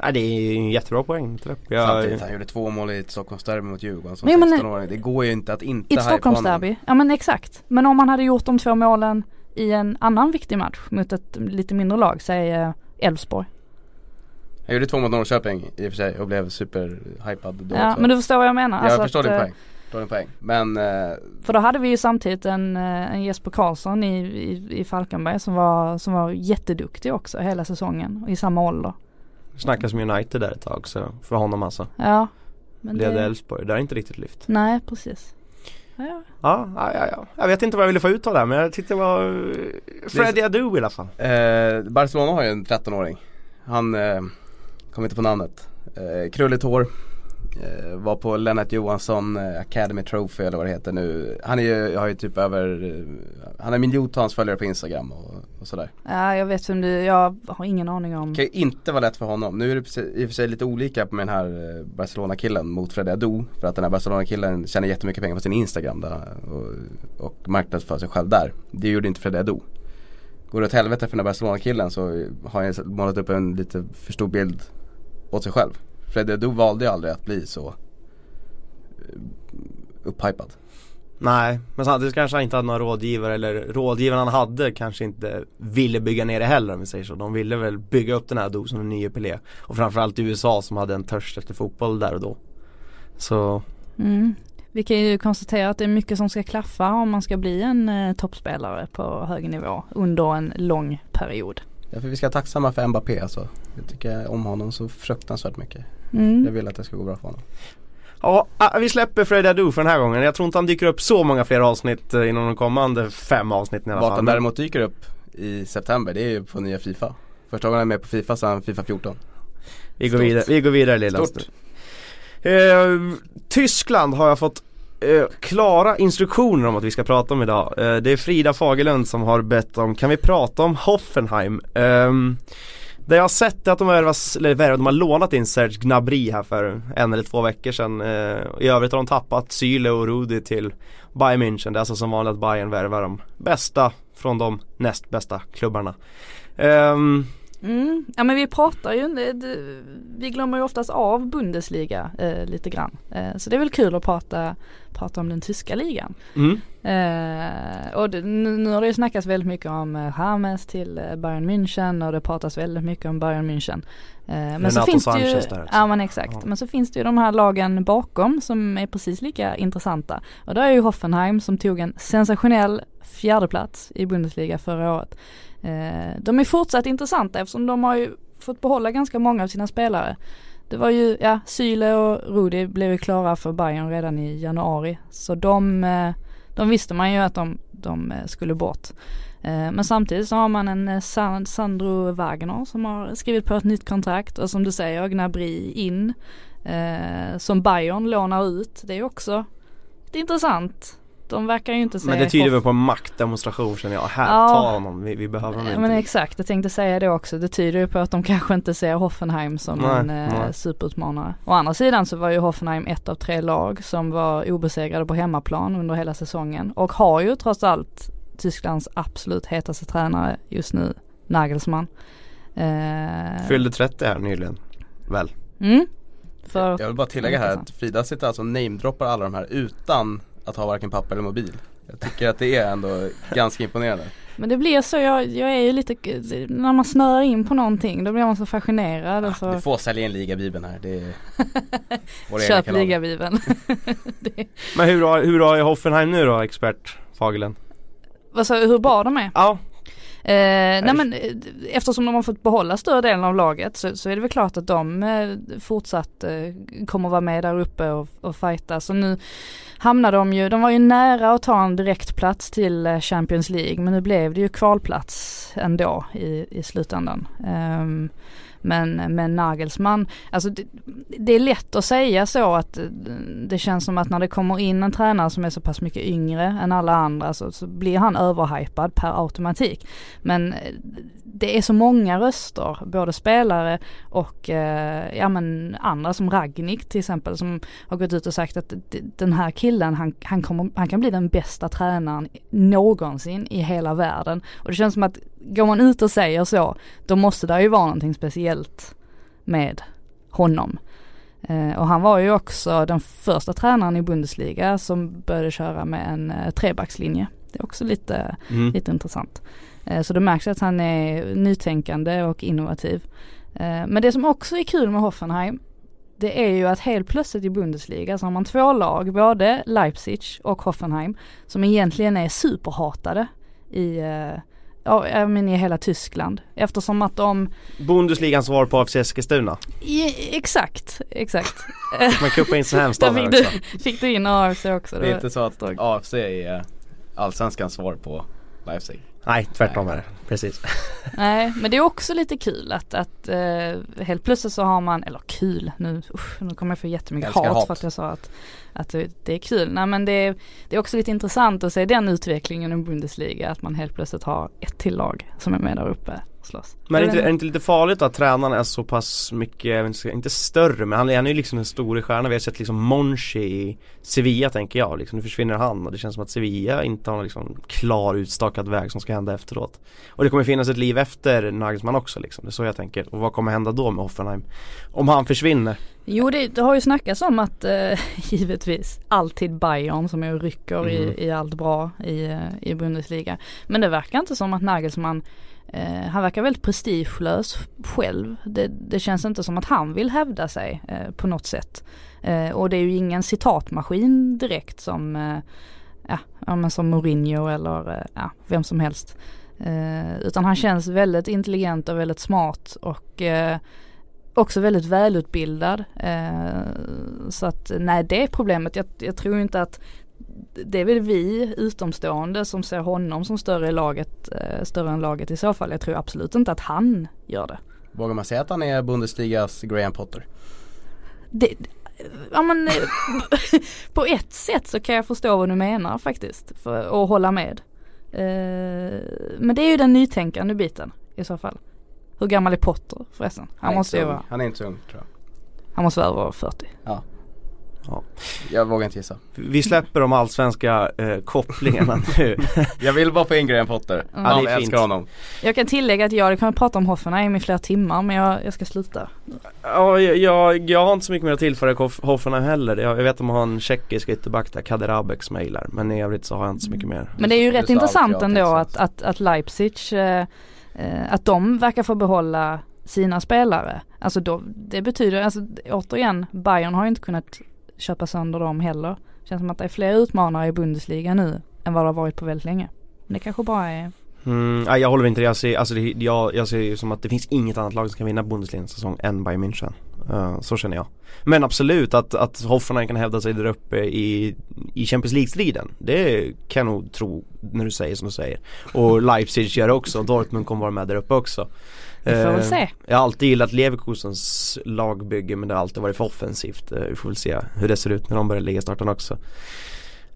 Ja, det är ju en jättebra poäng. tror jag. Samtidigt han gjorde två mål i ett Stockholmsderby mot Djurgården som Nej, men- 16-åring. Det går ju inte att inte I ett hypa honom. Stockholmsderby, ja men exakt. Men om han hade gjort de två målen i en annan viktig match mot ett lite mindre lag, säg eh, Elfsborg. Han gjorde två mot Norrköping i och för sig och blev superhypad då Ja också. men du förstår vad jag menar. Jag Alltså förstår att, din eh, poäng. Förstår din poäng. Men eh, För då hade vi ju samtidigt en, eh, en Jesper Karlsson i, i, i Falkenberg som var, som var jätteduktig också hela säsongen i samma ålder. snackas med United där ett tag så för honom alltså. Ja. Men Blev det Elfsborg, det är inte riktigt lyft. nej precis. Ja, ja. Ja, ja, ja, ja. Jag vet inte vad jag ville få ut av det här men jag tyckte det var eh, Freddie Adu i alla fall. eh, Barcelona har ju en 13-åring. Han, eh, kommer inte på namnet. Eh, krulligt hår. Eh, var på Lennart Johansson eh, Academy Trophy eller vad det heter nu. Han är ju, har ju typ över, eh, han har miljontals följare på Instagram och och sådär. Ja jag vet vem du, jag har ingen aning om. Det kan ju inte vara lätt för honom. Nu är det i och för sig lite olika med den här Barcelona-killen mot Freddy Adu. För att den här Barcelona-killen tjänar jättemycket pengar på sin Instagram där, och, och marknadsför sig själv där. Det gjorde inte Freddy Adu. Går det åt helvete för den här Barcelona-killen så har han målat upp en lite för stor bild åt sig själv. Freddy Adu valde ju aldrig att bli så eh, upphypad. Nej, men samtidigt kanske han inte hade några rådgivare eller rådgivarna han hade kanske inte ville bygga ner det heller om vi säger så. De ville väl bygga upp den här dosen och nye Pelé. Och framförallt i USA som hade en törst efter fotboll där och då. Så Mm. Vi kan ju konstatera att det är mycket som ska klaffa om man ska bli en eh, toppspelare på hög nivå under en lång period. Därför vi ska vara tacksamma för Mbappé alltså. Jag tycker om honom så fruktansvärt mycket. Mm. Jag vill att det ska gå bra för honom. Ja, ah, vi släpper Freddy Adu för den här gången. Jag tror inte han dyker upp så många fler avsnitt eh, inom de kommande fem avsnitten i alla Vart fall. han Men däremot dyker upp i september det är ju på nya Fifa. Första gången han är med på Fifa sedan Fifa 14. Vi går Stort. vidare, vi går vidare lilla Stort. Eh, Tyskland har jag fått eh, klara instruktioner om att vi ska prata om idag. Eh, det är Frida Fagerlund som har bett om, kan vi prata om Hoffenheim? Det jag har sett är att de har, eller värvat- de har lånat in Serge Gnabry här för en eller två veckor sedan. Eh, I övrigt har de tappat Syle och Rudi till Bayern München. Det är alltså som vanligt att Bayern värvar de bästa från de näst bästa klubbarna. Um, Mm. Ja men vi pratar ju, vi glömmer ju oftast av Bundesliga eh, lite grann. Eh, så det är väl kul att prata, prata om den tyska ligan. mm. Eh, och det, nu, nu har det ju snackats väldigt mycket om eh, James till eh, Bayern München och det pratas väldigt mycket om Bayern München. Eh, men så finns det ju, Sanchez där också. ja men exakt, Ja. men så finns det ju de här lagen bakom som är precis lika intressanta. Och där är ju Hoffenheim som tog en sensationell fjärdeplats i Bundesliga förra året. Eh, de är fortsatt intressanta eftersom de har ju fått behålla ganska många av sina spelare. Det var ju, ja, Syle och Rudi blev ju klara för Bayern redan i januari. Så de, eh, de visste man ju att de, de eh, skulle bort. Eh, men samtidigt så har man en eh, Sandro Wagner som har skrivit på ett nytt kontrakt och som du säger Gnabry in. eh, Som Bayern lånar ut. Det är också intressant. De verkar ju inte se Men det tyder väl på en maktdemonstration känner jag. Här, Ja. ta honom, vi, vi behöver honom Ja, inte. men exakt, jag tänkte säga det också. Det tyder ju på att de kanske inte ser Hoffenheim som Nej, en eh, nej. superutmanare. Å andra sidan så var ju Hoffenheim ett av tre lag som var obesegrade på hemmaplan under hela säsongen. Och har ju trots allt Tysklands absolut hetaste tränare just nu, Nagelsmann. Eh, Fyllde 30 här nyligen. Väl? mm, för, Jag vill bara tillägga här att Frida sitter alltså och namedroppar alla de här utan att ha varken papper eller mobil. Jag tycker att det är ändå ganska imponerande. men det blir så, jag, jag är ju lite, när man snöar in på någonting då blir man så fascinerad och så Du får sälja in ligabibeln här. Det är köp ligabibeln. Men hur har, hur har Hoffenheim nu då, expert Fagerlund? vad sa hur bra de är? Ja, Eh, nej men eh, eftersom de har fått behålla större delen av laget så, så är det väl klart att de eh, fortsatt eh, kommer vara med där uppe och, och fighta. Så nu hamnar de ju, de var ju nära att ta en direktplats till eh, Champions League men nu blev det ju kvalplats ändå i, i slutändan. Ehm, men med Nagelsmann, alltså det, det är lätt att säga så att eh, det känns som att när det kommer in en tränare som är så pass mycket yngre än alla andra så, så blir han överhypad per automatik. Men eh, det är så många röster, både spelare och eh, ja men andra som Ragnik till exempel som har gått ut och sagt att den här killen han, han, kommer, han kan bli den bästa tränaren någonsin i hela världen. Och det känns som att går man ut och säger så då måste det ju vara någonting speciellt med honom. Eh, och han var ju också den första tränaren i Bundesliga som började köra med en eh, trebackslinje. Det är också lite mm. lite intressant. Eh, Så det märks att han är nytänkande och innovativ. Men det som också är kul med Hoffenheim det är ju att helt plötsligt i Bundesliga så har man två lag, både Leipzig och Hoffenheim, som egentligen är superhatade i, ja, men i hela Tyskland. Eftersom att de, Bundesligans svar på AFC Eskilstuna. i, exakt, exakt. Man kuppa in sin hemstad Där här fick också. du, fick du in AFC också. Det är inte så att. AFC är allsvenskans svar på Leipzig. Nej, tvärtom är det. Precis. Nej, men det är också lite kul att, att eh, helt plötsligt så har man, eller kul, nu, usch, nu kommer jag få jättemycket hat, hat. för att jag sa att, att det, är kul. Nej men det, är- det är också lite intressant att se den utvecklingen i Bundesliga, att man helt plötsligt har ett till lag som är med där uppe slåss. Men är det, inte, är det inte lite farligt att tränaren är så pass mycket, jag vet inte, inte större men han, är- han är ju liksom en stor stjärna. Vi har sett liksom Monchi i Sevilla tänker jag. Liksom, nu försvinner han och det känns som att Sevilla inte har någon liksom klar utstakad väg som ska hända efteråt. Och det kommer finnas ett liv efter Nagelsmann också liksom. Det är så jag tänker. Och vad kommer hända då med Hoffenheim? Om han försvinner? Jo det, det har ju snackats om att eh, givetvis alltid Bayern som är och rycker Mhm. i, i allt bra i, eh, i Bundesliga. Men det verkar inte som att Nagelsmann eh, han verkar väldigt prestigelös själv. Det, det känns inte som att han vill hävda sig eh, på något sätt. Eh, och det är ju ingen citatmaskin direkt som, eh, ja, ja, men som Mourinho eller eh, ja, vem som helst. Eh, utan han känns väldigt intelligent och väldigt smart och eh, också väldigt välutbildad. Eh, så att nej det är problemet. Jag, jag tror inte att det är väl vi utomstående som ser honom som större laget, eh, större än laget i så fall. Jag tror absolut inte att han gör det. Vågar man säga att han är Bundesligas Graham Potter? det ja men på ett sätt så kan jag förstå vad du menar faktiskt för, och hålla med. Eh, men det är ju den nytänkande biten i så fall. Hur gammal är Potter förresten? Han är måste ju vara, Han är inte så ung tror jag. han måste vara över 40. Ja. Ja. Jag vågar inte gissa. Vi släpper de allsvenska eh, kopplingarna nu. Jag vill bara få in Graham Potter. Ja, Han det är älskar fint. honom. Jag kan tillägga att jag hade kunnat prata om Hoffenheim i flera timmar men jag, jag ska sluta. Ja, jag, jag, jag har inte så mycket mer att tillföra Hoff- Hoffenheim heller. Jag, jag vet att de har en tjeckisk ytterback där, Kader Abek som jag gillar. Men i övrigt så har jag inte så mycket mer. Men det är ju rätt sa intressant jag ändå att, att, att Leipzig, eh, eh, att de verkar få behålla sina spelare. Alltså då, det betyder, alltså återigen, Bayern har ju inte kunnat köpa sönder dem heller. Känns som att det är fler utmanare i Bundesliga nu än vad det har varit på väldigt länge. Men det kanske bara är, Mm, nej, jag håller inte det. Jag ser, alltså det, jag, jag ser ju som att det finns inget annat lag som kan vinna Bundesliga säsong än Bayern München. Uh, så känner jag. Men absolut att, att Hoffenheim kan hävda sig där uppe i, i Champions League-striden. Det kan jag nog tro när du säger som du säger. Och Leipzig gör det också. Dortmund kommer vara med där uppe också vi får väl Eh, se. Jag har alltid gillat Leverkusens lagbygge men det har alltid varit för offensivt. Eh, Vi får väl se hur det ser ut när de börjar ligga i starten också.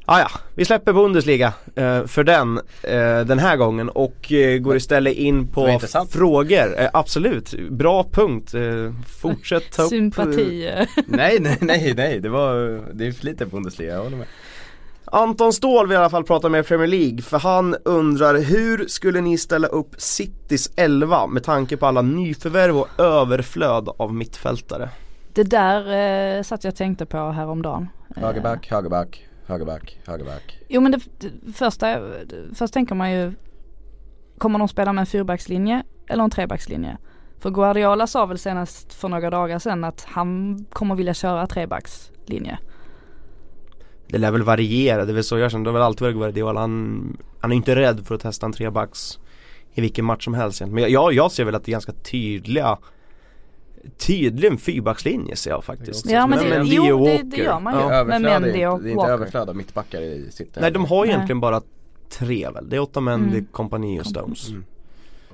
Ah, ja, vi släpper Bundesliga eh, för den eh, den här gången och eh, går istället in på frågor. Eh, absolut, bra punkt. Eh, fortsätt ta upp. Sympati. nej, nej, nej, nej. Det var, det är för lite Bundesliga, jag håller med. Anton Ståhl vill i alla fall prata med Premier League för han undrar hur skulle ni ställa upp Citys 11 med tanke på alla nyförvärv och överflöd av mittfältare? Det där eh, satt jag och tänkte på häromdagen. Eh, Högerback, högerback, högerback, högerback. Jo men det, det första, först tänker man ju Kommer de spela med en fyrbackslinje eller en trebackslinje? För Guardiola sa väl senast för några dagar sedan att han kommer vilja köra trebackslinje. Det lär väl variera, det är väl så jag känner, det har väl alltid varit Guardiola, han, han är inte rädd för att testa en trebacks i vilken match som helst. Men jag, jag ser väl att det är ganska tydliga Tydlig en fyrbackslinje ser jag faktiskt. Ja, men det- Mendy jo, och det- Walker. det gör man ju. Ja, det Mendy och inte, det är inte Walker. överflöd av mittbackar i City. Nej de har Nej. egentligen bara tre väl, det är Otamendi, Mm. Kompani och Stones. Mm.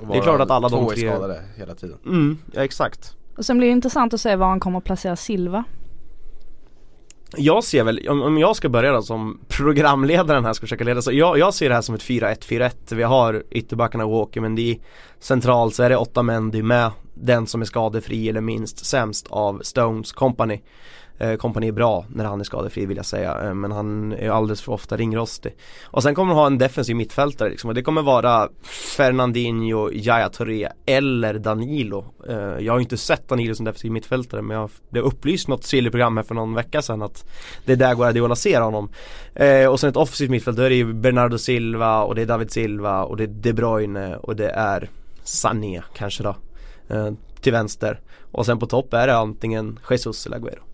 Och Det är klart att alla de två tre- är skadade hela tiden. Mm, ja exakt. Och sen blir det intressant att se var han kommer att placera Silva. Jag ser väl, om, om jag ska börja då som programledaren här ska försöka leda så jag, jag ser det här som ett 4-1-4-1 Vi har ytterbackarna Walker men det är centralt så är det åtta män, du är med den som är skadefri eller minst sämst av Stones Company. Eh, kompani är bra när han är skadefri vill jag säga. Eh, men han är alldeles för ofta ringrostig. Och sen kommer de ha en defensiv mittfältare liksom. Och det kommer vara Fernandinho, Jaya Touré eller Danilo. Eh, jag har inte sett Danilo som defensiv mittfältare men jag blev upplyst något silly program här för någon vecka sedan att det är där Guardiola ser honom. Och sen ett offensivt mittfält, då är det ju Bernardo Silva och det är David Silva och det är De Bruyne och det är Sané kanske då Till vänster. Och sen på topp är det antingen Jesus eller Agüero.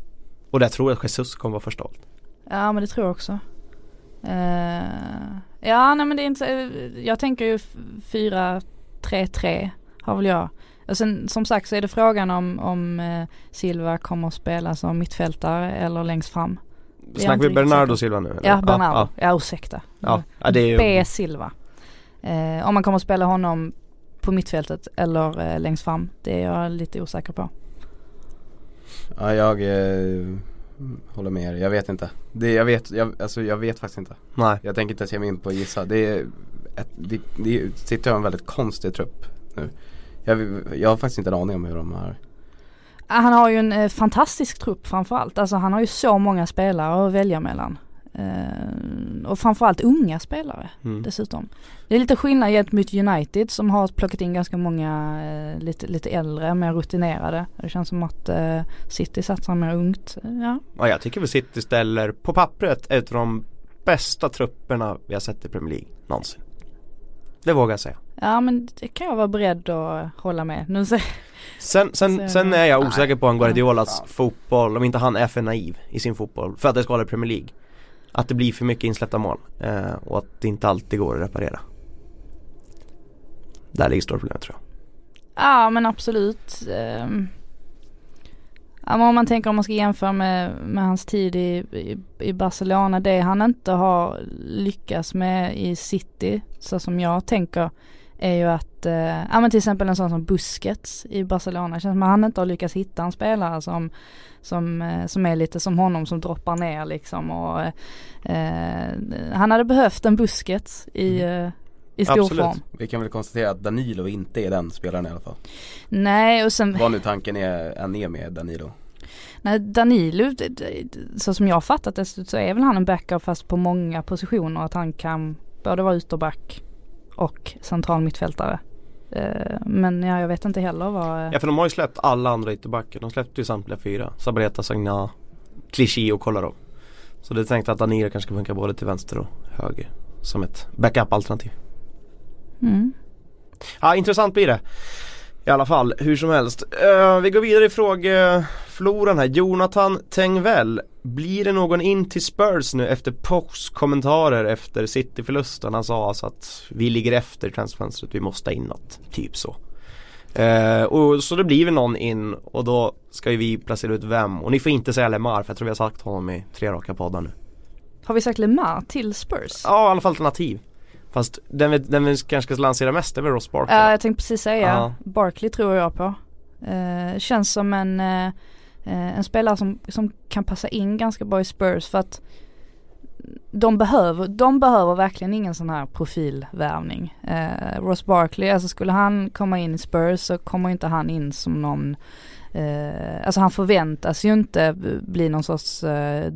Och där tror jag att Jesus kommer vara valet Ja men det tror jag också. Eh, ja nej men det är inte, så- jag tänker ju 4-3-3 har väl jag. Och sen som sagt så är det frågan om, om eh, Silva kommer att spela som mittfältare eller längst fram. Snackar vi Bernardo. Silva nu? eller? Ja Bernardo, ja, ja, ursäkta. ja. ja det är ju B Silva. Eh, om man kommer att spela honom på mittfältet eller eh, längst fram, det är jag lite osäker på. Ja jag eh, håller med er, jag vet inte. Det, jag, vet, jag, alltså, jag vet faktiskt inte. Nej. Jag tänker inte ens ge mig in på att gissa. Det är ett, det, det har en väldigt konstig trupp nu. Jag, jag har faktiskt inte en aning om hur de har Ah, Han har ju en eh, fantastisk trupp framförallt. Alltså han har ju så många spelare att välja mellan. Eh, och framförallt unga spelare Mm. dessutom. Det är lite skillnad gentemot United som har plockat in ganska många eh, lite, lite äldre, mer rutinerade. Det känns som att eh, City satsar mer ungt. Ja. Ja, jag tycker väl City ställer på pappret ett av de bästa trupperna vi har sett i Premier League någonsin. Det vågar jag säga. ja men det kan jag vara beredd att hålla med. Nu ser, Sen, sen, sen är jag osäker på en Guardiolas fotboll, om inte han är för naiv i sin fotboll för att det ska i Premier League. Att det blir för mycket insläppta mål eh, och att det inte alltid går att reparera. Där ligger stora problemet tror jag. Ja men absolut. Ehm, ja, men om man tänker om man ska jämföra med, med hans tid i, i, i Barcelona, det han inte har lyckats med i City, så som jag tänker, är ju att, eh, ja men till exempel en sån som Busquets i Barcelona, det känns som att han inte har lyckats hitta en spelare som, som, eh, som är lite som honom som droppar ner liksom och eh, han hade behövt en Busquets i, eh, i stor Absolut. form. Vi kan väl konstatera att Danilo inte är den spelaren i alla fall. Nej och sen Vad nu tanken är, än är med Danilo. Nej, Danilo, så som jag fattat det så är väl han en backup fast på många positioner. Att han kan både vara ytterback och central mittfältare. Eh, Men ja, jag vet inte heller vad... Ja för de har ju släppt alla andra ytterbackar, de släppte ju samtliga fyra. Sabaleta, Sagna, Clichy och Kolarov. Så det är tänkt att Danilo kanske ska funka både till vänster och höger. Som ett backup-alternativ. Mm. Ja intressant blir det. I alla fall, hur som helst. Eh, vi går vidare i frågefloran här. Jonathan Tengvall. Blir det någon in till Spurs nu efter Pochs kommentarer efter City-förlusten? Han sa alltså att vi ligger efter i transferfönstret, vi måste ha in något. Typ så. Eh, och så det blir väl någon in och då ska ju vi placera ut vem. Och ni får inte säga Lemar för jag tror vi har sagt honom i tre raka poddar nu. Har vi sagt Lemar till Spurs? Ja i alla fall alternativ. Fast den vi, den vi kanske ska lansera mest är väl Ross Barkley. Ja, jag tänkte precis säga. Ja. Barkley tror jag på. Eh, känns som en, eh, Eh, en spelare som, som kan passa in ganska bra i Spurs för att de behöver, de behöver verkligen ingen sån här profilvärvning. Eh, Ross Barkley, alltså skulle han komma in i Spurs så kommer inte han in som någon, eh, alltså han förväntas ju inte bli någon sorts eh,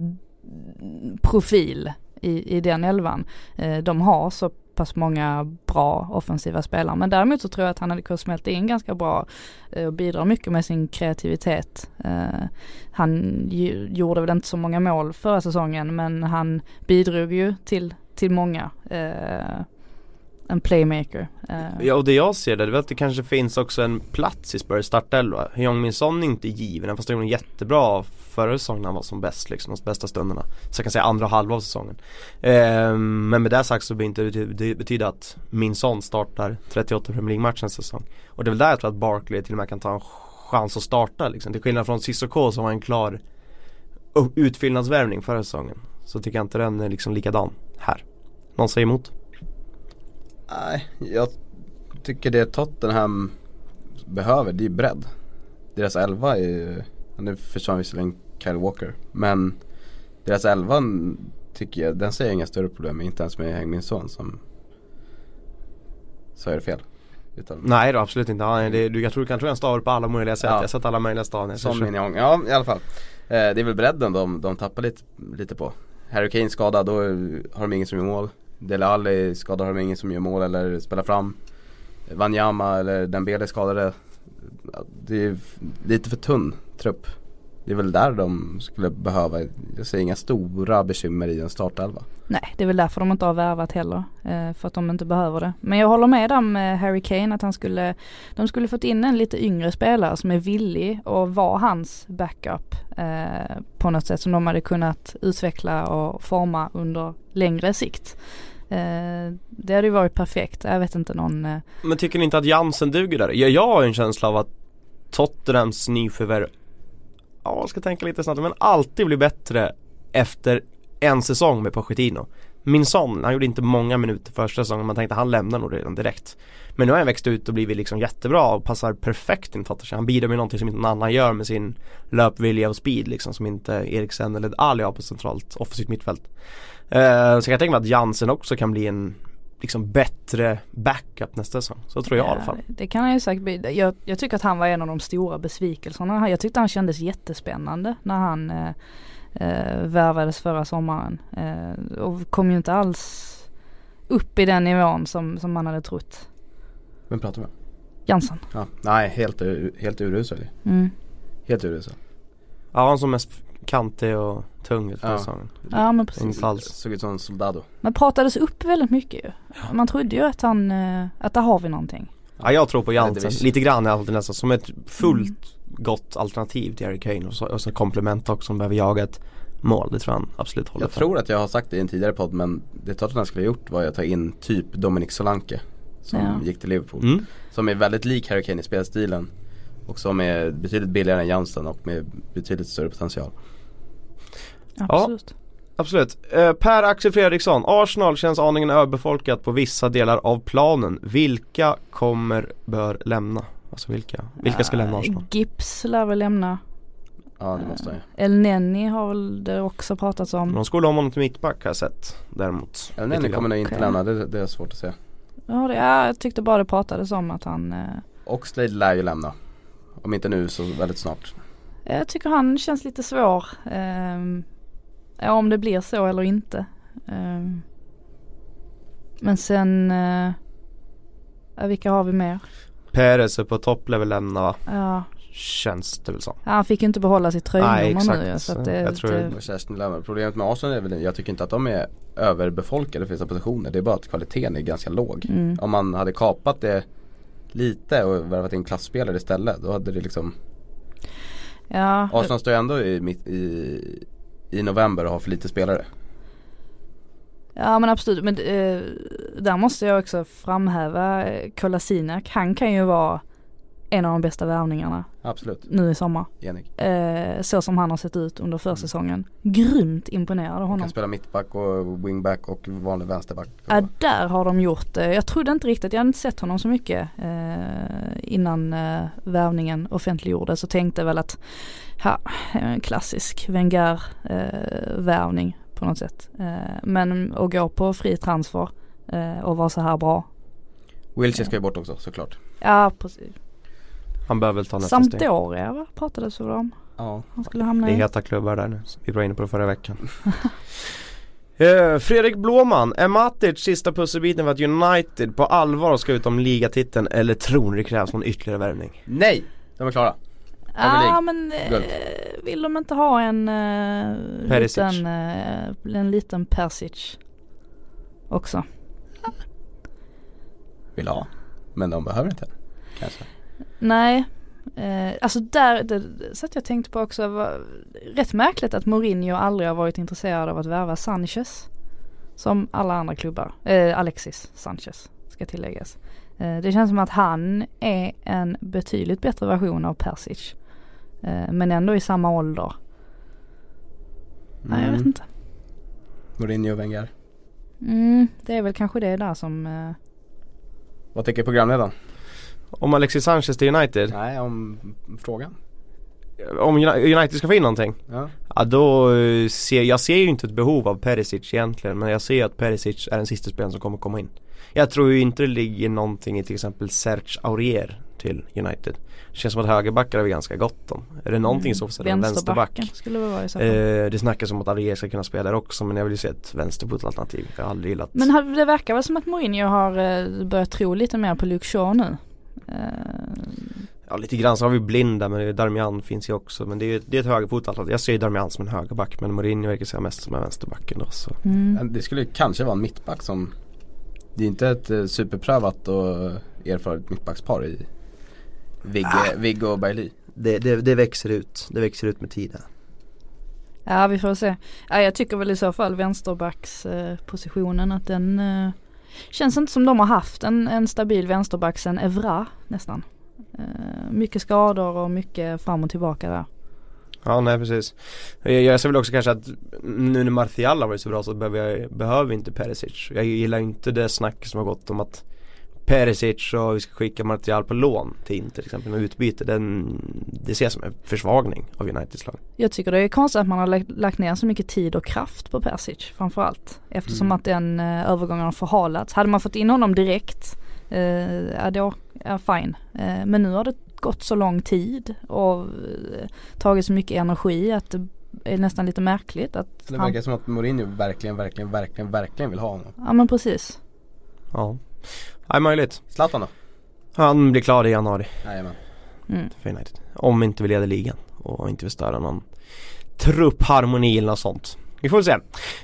profil i, i den elvan. Eh, de har så pass många bra offensiva spelare. Men däremot så tror jag att han hade kunnat smälta in ganska bra eh, och bidra mycket med sin kreativitet. Eh, han gjorde väl inte så många mål förra säsongen men han bidrog ju till, till många. Eh, en playmaker. Ja och det jag ser där, det är väl att det kanske finns också en plats i Spurs startelva. Heung Min Son är inte given, fast han gjorde jättebra förra säsongen när han var som bäst liksom, de bästa stunderna. Så jag kan säga andra halva av säsongen. Eh, men med det sagt så behöver inte det det betyda att Min Son startar 38 Premier League matcher säsong. Och det är väl där jag tror att Barkley till och med kan ta en chans att starta liksom. Till skillnad från Cissoko som var en klar utfyllnadsvärvning förra säsongen. Så tycker jag inte den är liksom likadan här. Någon säger emot? Nej, jag tycker det Tottenham behöver, det är bredd. Deras elva är ju, nu försvann visserligen Kyle Walker, men deras elva tycker jag, den ser jag inga större problem med, inte ens med Häng min son som är det fel. Utan Nej då absolut inte. Ja, det, du, jag tror du kan tro en stavar på alla möjliga sätt. Ja. Jag har sett alla möjliga stavningar. Som Så- min Jong, ja i alla fall. Eh, det är väl bredden de, de tappar lite, lite på. Harry Kane skadad, då har de ingen som gör mål. Dele Alli skadad har de ingen som gör mål eller spelar fram. Wanyama eller Dembele skadade. Det är lite för tunn trupp. Det är väl där de skulle behöva, jag ser inga stora bekymmer i en startelva. Nej, det är väl därför de inte har värvat heller. Eh, för att de inte behöver det. Men jag håller med dem med Harry Kane att han skulle, de skulle fått in en lite yngre spelare som är villig att vara hans backup. Eh, på något sätt som de hade kunnat utveckla och forma under längre sikt. Eh, det hade ju varit perfekt. Jag vet inte någon eh, Men tycker ni inte att Jansen duger där? Ja, jag har en känsla av att Tottenhams nyförvärv Ja, jag ska tänka lite snabbt men alltid blir bättre efter en säsong med Pochettino Minson, han gjorde inte många minuter första säsongen, man tänkte han lämnar nog redan direkt. Men nu har han växt ut och blivit liksom jättebra och passar perfekt in i Tottenham. Han bidrar med någonting som inte någon annan gör med sin löpvilja och speed liksom som inte Eriksen eller Ali har på centralt offensivt mittfält. Uh, så jag kan tänka mig att Jansen också kan bli en liksom bättre backup nästa säsong. Så tror jag i alla fall. Det kan han ju säkert bli. Jag, jag tycker att han var en av de stora besvikelserna. Jag tyckte han kändes jättespännande när han eh, eh, värvades förra sommaren. Eh, och kom ju inte alls upp i den nivån som, som man hade trott. Vem pratar vi om? Jansson. Ja, nej helt, helt urusel. Mm. Helt urusel. Ja han som mest kantig och tung förra Ja. säsongen. Ja men precis. Inte alls. Såg ut som en soldado. Men pratades upp väldigt mycket ju. Man trodde ju att han, eh, att där har vi någonting. Ja jag tror på Ja, Jansen, lite grann är alltid nästan som ett fullt Mm. gott alternativ till Harry Kane och så, och så komplement också som behöver jaga ett mål. Det tror jag han absolut håller Jag för. tror att jag har sagt det i en tidigare podd men det Tottenham skulle ha gjort var att ta in typ Dominic Solanke. Som Ja. gick till Liverpool. Mm. Som är väldigt lik Harry Kane i spelstilen. Och som är betydligt billigare än Jansen och med betydligt större potential. Absolut. Absolut. Eh, per Axel Fredriksson, Arsenal känns aningen överbefolkat på vissa delar av planen. Vilka kommer, bör lämna? Alltså vilka? Vilka ska lämna Eh, Arsenal? Gips lär väl lämna. Ja det måste han ju. El Nenni har väl det också pratats om. De skulle ha honom till mittback har jag sett däremot. Inte, grann. kommer nog inte Okej. lämna, det, det är svårt att se. Ja, det, ja, jag tyckte bara det pratades om att han eh, Oxlade lär ju lämna. Om inte nu så väldigt snart. Jag tycker han känns lite svår. ehm, ja, om det blir så eller inte. Ehm, men sen, eh, ja, vilka har vi mer? Perez är på topplevel lämna va? Ja, Känns det väl som. ja, han fick ju inte behålla sitt tröjnummer nu. exakt. Så att det, Jag tror det, Och Kerstin Löfven. Problemet med Arsenal är väl, jag tycker inte att de är överbefolkade för vissa positioner. Det är bara att kvaliteten är ganska låg. mm, Om man hade kapat det lite och värvat in klassspelare istället. Då hade det liksom ja, Arsenal står ju ändå i, mitt, i, i november och har för lite spelare. ja men absolut. Men eh, där måste jag också framhäva eh, Kolasinac. Han kan ju vara en av de bästa värvningarna Absolut, nu i sommar. enig. Eh, så som han har sett ut under försäsongen. Grymt imponerad av Han honom. kan spela mittback och wingback och vanlig vänsterback. Ja där har de gjort det. Jag trodde inte riktigt, jag hade inte sett honom så mycket eh, innan eh, värvningen offentliggjordes och tänkte väl att ja, en klassisk Wenger eh, värvning på något sätt. Eh, men att gå på fri transfer eh, och vara så här bra. Wilshere ska ju bort också såklart. Ja precis. Han behöver väl ta nästa steg. Sampdoria va, pratades det om. Ja. Han skulle hamna Det är i. heta klubbar där nu. Vi var inne på det förra veckan. Eh, Fredrik Blåman, är Matic sista pusselbiten för att United på allvar ska ut om ligatiteln eller tror ni det krävs någon ytterligare värvning? Nej! De är klara. Ja League. men Guld. eh, vill de inte ha en eh, Perisic. liten, eh, en liten Persic också? Vill ha. Men de behöver inte. Kanske. Nej, eh, alltså där, det, så att jag tänkte på också, var rätt märkligt att Mourinho aldrig har varit intresserad av att värva Sanchez. Som alla andra klubbar, eh, Alexis Sanchez ska tilläggas. Eh, det känns som att han är en betydligt bättre version av Persic. Eh, men ändå i samma ålder. Nej jag vet inte. Mourinho och Wenger. Mm, det är väl kanske det där som eh, Vad tycker programledaren? Om Alexis Sanchez till United, Nej, om frågan. om Uni- United ska få in någonting? Ja. Ja då eh, ser, jag ser ju inte ett behov av Perisic egentligen men jag ser att Perisic är den sista spelaren som kommer komma in. Jag tror ju inte det ligger någonting i till exempel Serge Aurier till United. Det känns som att högerbackar har vi ganska gott om. Är det någonting så så är det vänsterback. skulle det vara i så fall. Eh, det snackas om att Aurier ska kunna spela där också men jag vill ju se ett vänsterfotalternativ. Jag har aldrig gillat Men har- det verkar väl som att Mourinho har eh, börjat tro lite mer på Luke Shaw nu. Eh, Ja lite grann så har vi Blinda men Darmian finns ju också men det är, det är ett högerfotalternativ. Jag ser ju Darmian som en högerback men Mourinho verkar säga mest som en vänsterback ändå så. mm. Det skulle kanske vara en mittback som Det är inte ett eh, superprövat och erfaret mittbackspar i Vigge, Ah. Vigge och Bailey. Det, det, det växer ut, det växer ut med tiden. Ja vi får se. Ja, jag tycker väl i så fall vänsterbackspositionen eh, att den eh, känns inte som de har haft en, en stabil vänsterback sen Evra nästan. Eh, mycket skador och mycket fram och tillbaka där. Ja nej precis Jag, jag ser väl också kanske att nu när Martial har varit så bra så behöver jag, behöver inte Perisic Jag gillar inte det snack som har gått om att Perisic och vi ska skicka Martial på lån till Inter till exempel med utbyte. Den, det ser jag som en försvagning av Uniteds lag. Jag tycker det är konstigt att man har lagt- ner så mycket tid och kraft på Persic framförallt. Eftersom Mm. att den eh, övergången har förhalats. Hade man fått in honom direkt, eh, ja då, ja fine. Eh, men nu har det gått så lång tid och eh, tagit så mycket energi att det är nästan lite märkligt att Det han, verkar som att Mourinho verkligen, verkligen, verkligen, verkligen vill ha honom. ja men precis. Ja, ja möjligt. Zlatan då? Han blir klar i januari Jajamän. Mm. för United. Om inte vi leder ligan och inte vill störa någon truppharmoni eller något sånt. Vi får se.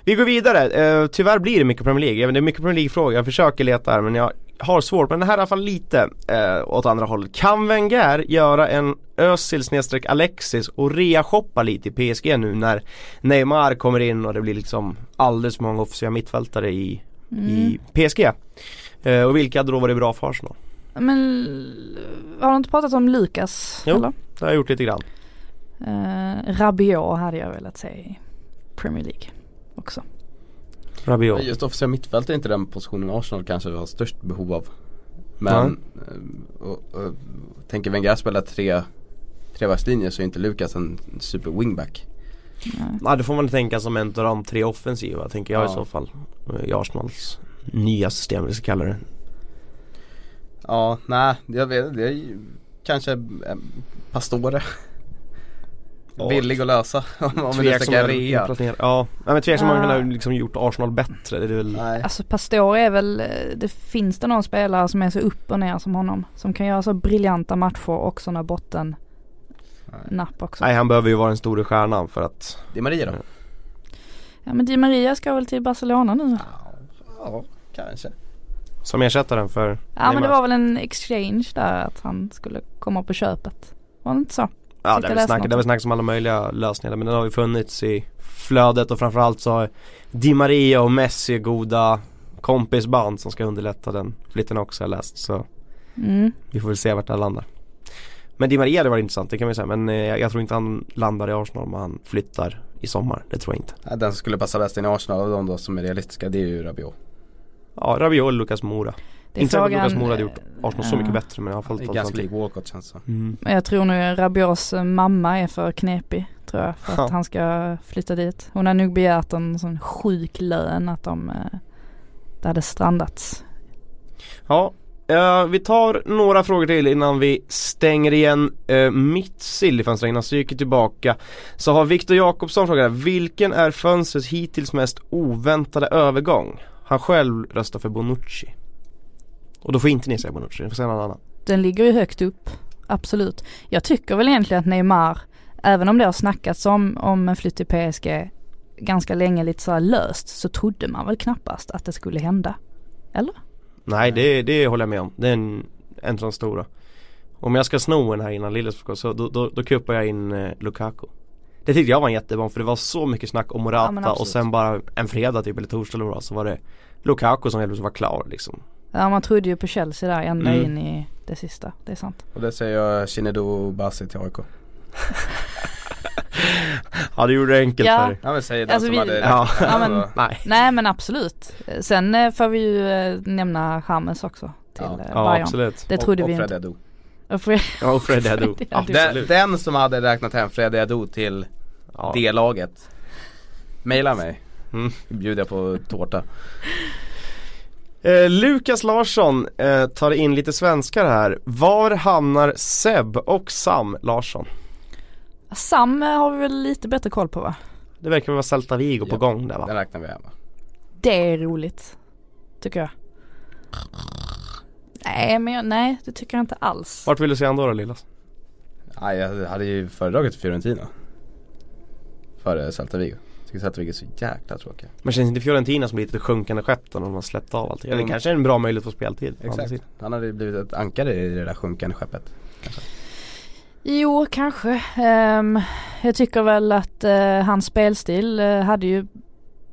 Vi går vidare. Eh, tyvärr blir det mycket Premier League. Även Det är mycket Premier League-frågor. Jag försöker leta här men jag har svårt. Men det här är i alla fall lite eh, åt andra hållet. Kan Wenger göra en Özil Alexis och rea-shoppa lite i PSG nu när Neymar kommer in och det blir liksom alldeles för många offensiva mittfältare i, i PSG? Eh, och vilka hade då varit bra för Arsenal? Men har du inte pratat om Lukas? Jo. Eller? Det har jag gjort lite grann. Eh, Rabiot hade jag velat se i Premier League också. Rabiot. Just offensiva mittfält är inte den positionen Arsenal kanske har störst behov av. Men, eh, och, och, tänker Wenger spela tre trebackslinjer så är inte Lukas en super wingback. Ja det får man tänka som en av de tre offensiva tänker jag i Ja. så fall. I Arsenals nya system vi ska kalla det. Ja, nej, jag vet det är ju kanske eh, Pastore. Ja. Villig att lösa om, om vi snackar rea. Ja, men tveksamt om man Ja. kunde liksom gjort Arsenal bättre. Det är väl Nej. Alltså Pastore är väl, eh, det finns det någon spelare som är så upp och ner som honom. Som kan göra så briljanta matcher och sådana botten napp också. Nej han behöver ju vara den stora stjärnan för att Det är Maria då? Ja men Di Maria ska väl till Barcelona nu? Ja, kanske. Som ersättaren för Ja men det Neymar. var väl en exchange där att han skulle komma på köpet. Var det inte så? Ja det jag läste snack, det är väl snack om alla möjliga lösningar men den har ju funnits i flödet och framförallt så har Di Maria och Messi goda kompisband som ska underlätta den flytten också har jag läst så Mm. vi får väl se vart det landar. Men Di Maria det var intressant det kan vi säga men eh, jag tror inte han landar i Arsenal om han flyttar i sommar. Det tror jag inte. Den som skulle passa bäst in i Arsenal av de då som är realistiska det är ju Rabiot. Ja Rabiot och Lucas Moura. Det inte säkert att frågan, Lucas Moura hade gjort Arsenal så ja. mycket bättre men i alla fall Det är ganska lik Walcott känns det. Mm. Jag tror nog Rabiots mamma är för knepig tror jag för att Ja. han ska flytta dit. Hon har nog begärt en sån sjuk lön att de, eh, det hade strandats. Ja, eh, vi tar några frågor till innan vi stänger igen uh, mitt sill i fönstret innan stryker tillbaka. Så har Viktor Jakobsson frågat, vilken är fönstrets hittills mest oväntade övergång? Han själv röstar för Bonucci. Och då får inte ni säga Bonucci, ni får säga någon annan. Den ligger ju högt upp, absolut. Jag tycker väl egentligen att Neymar, även om det har snackats om, om en flytt till PSG ganska länge lite så här löst, så trodde man väl knappast att det skulle hända. Eller? Nej det, det håller jag med om, det är en, en av de stora. Om jag ska sno en här innan Lillesborg så då, då, då kuppar jag in eh, Lukaku. Det tyckte jag var en jättebra för det var så mycket snack om Ja, Morata och absolut. sen bara en fredag typ eller torsdag eller så var det Lukaku som helt plötsligt var klar liksom. Ja man trodde ju på Chelsea där ända Mm. in i det sista, det är sant. Och det säger jag Shinedo Basi till AIK. Ja du gjorde det enkelt Ja. för dig. Ja men säg den Alltså, som vi- hade Ja. Ja, men- och- Nej. Nej men absolut. Sen eh, får vi ju eh, nämna James också till Ja. eh, Ja Bayern. absolut. Det trodde och, vi och Fred inte. Och Fred- Ja och Fred Adu. Fred Adu. Den, den som hade räknat hem Fred Adu till Ja. D-laget. Maila mig. Mm. Bjuder jag på tårta. Eh, Lukas Larsson eh, tar in lite svenskar här. Var hamnar Seb och Sam Larsson? Sam eh, har vi väl lite bättre koll på va? Det verkar vara Celta Vigo på Ja. gång där va? räknar vi hem va? Det är roligt. Tycker jag. Nej men jag, nej det tycker jag inte alls. Vart vill du se han då då Lillas? Nej jag hade ju föredragit Fiorentina. Före Celta Vigo. Tycker Celta Vigo är så jäkla tråkiga. Men känns inte Fiorentina som lite sjunkande skepp då när de har släppt av allting? Eller Mm. kanske är en bra möjlighet för speltid. å andra Exakt. Han hade blivit ett ankare i det där sjunkande skeppet. Jo kanske. Ehm, jag tycker väl att eh, hans spelstil eh, hade ju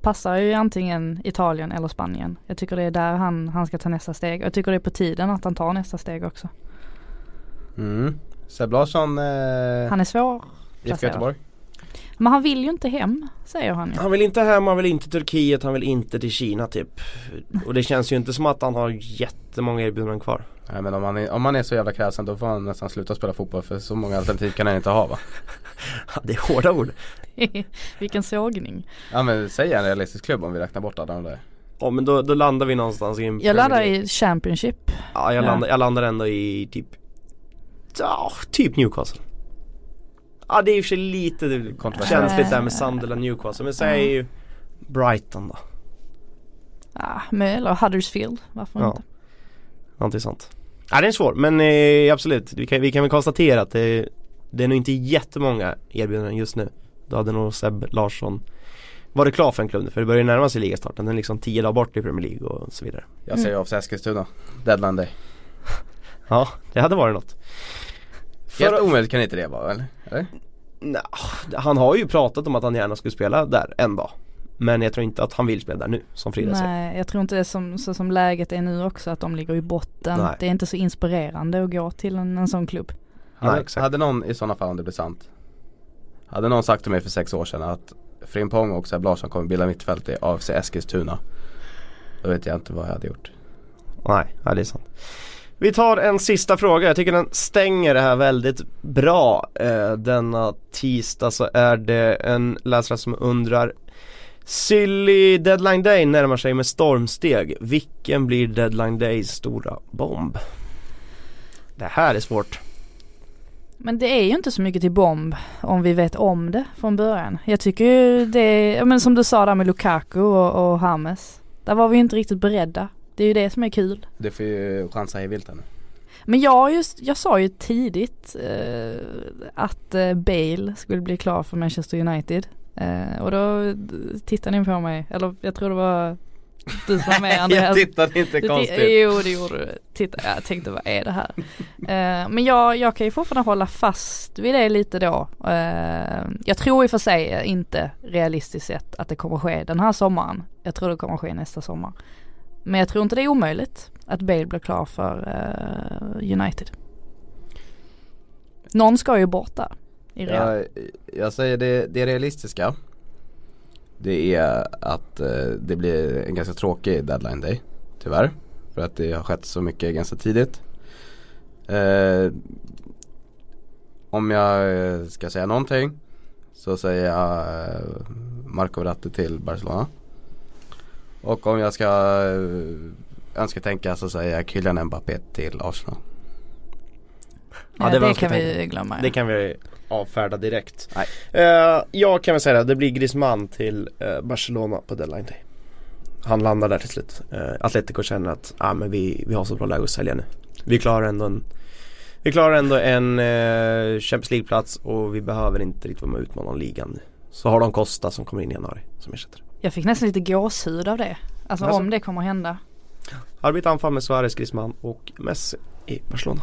passar ju antingen Italien eller Spanien. Jag tycker det är där han, han ska ta nästa steg. Jag tycker det är på tiden att han tar nästa steg också. Mm. Seb Larsson, eh, Han är svår IFK Göteborg. Men han vill ju inte hem, säger han ju. Han vill inte hem, han vill inte till Turkiet, han vill inte till Kina typ. Och det känns ju inte som att han har jättemånga erbjudanden kvar. Nej men om han, är, om man är så jävla kräsen då får han nästan sluta spela fotboll för så många alternativ kan han inte ha va? Det är hårda ord. Vilken sågning. Ja men säg en realistisk klubb om vi räknar bort alla de där. Ja men då, då landar vi någonstans i en Jag League. i Championship. Ja jag, Ja. Landar, jag landar ändå i typ Ja, typ Newcastle. Ja det är i och för sig lite känsligt där med Sunderland Newcastle men säg Brighton då. Ja, med, eller Huddersfield, varför Ja. inte? Någonting sånt. Ja det är svårt men eh, absolut. Vi kan, vi kan väl konstatera att det, det är nog inte jättemånga erbjudanden just nu. Då hade nog Seb Larsson varit klar för en klubb för det börjar ju närma sig ligastarten. Den är liksom tio dagar bort i Premier League och så vidare. Jag säger av Eskilstuna. Deadline day. Ja, det hade varit något. Helt För- omöjligt kan inte det vara eller? eller? Nja, han har ju pratat om att han gärna skulle spela där en dag. Men jag tror inte att han vill spela där nu som Frida säger. Nej, jag tror inte det är som, så som läget är nu också att de ligger i botten. Nej. Det är inte så inspirerande att gå till en, en sån klubb. Hade, Nej, exakt. hade någon i sådana fall om det blir sant Hade någon sagt till mig för sex år sedan att Frimpong och Seb Larsson kommer bilda mittfält i AFC Eskilstuna Då vet jag inte vad jag hade gjort Nej, ja, det är sant. Vi tar en sista fråga. Jag tycker den stänger det här väldigt bra. Eh, denna tisdag så är det en läsare som undrar Silly Deadline Day närmar sig med stormsteg. Vilken blir Deadline Days stora bomb? Det här är svårt. Men det är ju inte så mycket till bomb om vi vet om det från början. Jag tycker ju det, men som du sa där med Lukaku och, och Hames. Där var vi ju inte riktigt beredda. Det är ju det som är kul. Det får ju chansa i vilt nu Men jag, just, jag sa ju tidigt eh, att eh, Bale skulle bli klar för Manchester United. Eh, och då tittade ni på mig, eller jag tror det var du som var med Andreas. Jag tittade inte Du ti- konstigt Jo det gjorde du. Titta, jag tänkte vad är det här? Eh, men jag, jag kan ju fortfarande hålla fast vid det lite då. Eh, jag tror i och för sig inte realistiskt sett att det kommer ske den här sommaren. Jag tror det kommer ske nästa sommar. Men jag tror inte det är omöjligt att Bale blir klar för uh, United. Någon ska ju bort där. I Real. jag, jag säger det, det realistiska Det är att uh, det blir en ganska tråkig deadline day Tyvärr För att det har skett så mycket ganska tidigt Uh, Om jag ska säga någonting Så säger jag Marco Verratti till Barcelona och om jag ska eh, önska tänka så säger jag Kylian Mbappé till Arsenal Ja, det det, kan vi glömma. Det kan vi avfärda direkt. Nej. Eh, jag kan väl säga det, det blir Griezmann till eh, Barcelona på deadline day. Han landar där till slut. Uh, Atletico känner att ah, men vi, vi har så bra läge att sälja nu. Vi klarar ändå en Vi klarar ändå en uh, Champions League-plats och vi behöver inte riktigt vara med och utmana ligan nu. Så har de Costa som kommer in i januari som ersättare. Jag fick nästan lite gåshud av det. Alltså, Alltså. om det kommer hända. Arbeta anfall med Suarez, Griezmann och Messi i Barcelona.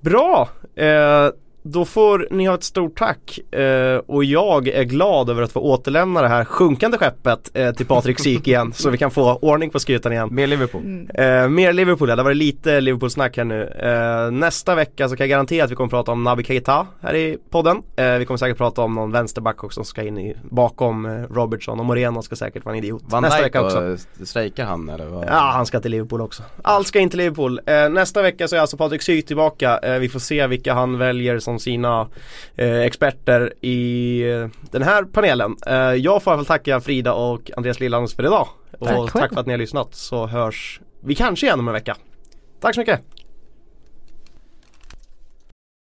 Bra! Eh, då får ni ha ett stort tack eh, och jag är glad över att få återlämna det här sjunkande skeppet eh, till Patrik Syk igen så vi kan få ordning på skutan igen. Med Liverpool Eh, mer Liverpool, ja, det var lite Liverpool-snack här nu. Eh, nästa vecka så kan jag garantera att vi kommer prata om Naby Keita här i podden. Eh, vi kommer säkert prata om någon vänsterback också som ska in i, bakom eh, Robertson och Moreno ska säkert vara en idiot. Van nästa Dijk vecka också. strejkar han eller vad? Ja, han ska till Liverpool också. Allt ska in till Liverpool. Eh, nästa vecka så är alltså Patrik Syk tillbaka. Eh, vi får se vilka han väljer som sina eh, experter i eh, den här panelen. Eh, jag får i alla fall tacka Frida och Andreas Lillands för idag. Och Tack för att ni har lyssnat så hörs vi kanske igen om en vecka. Tack så mycket!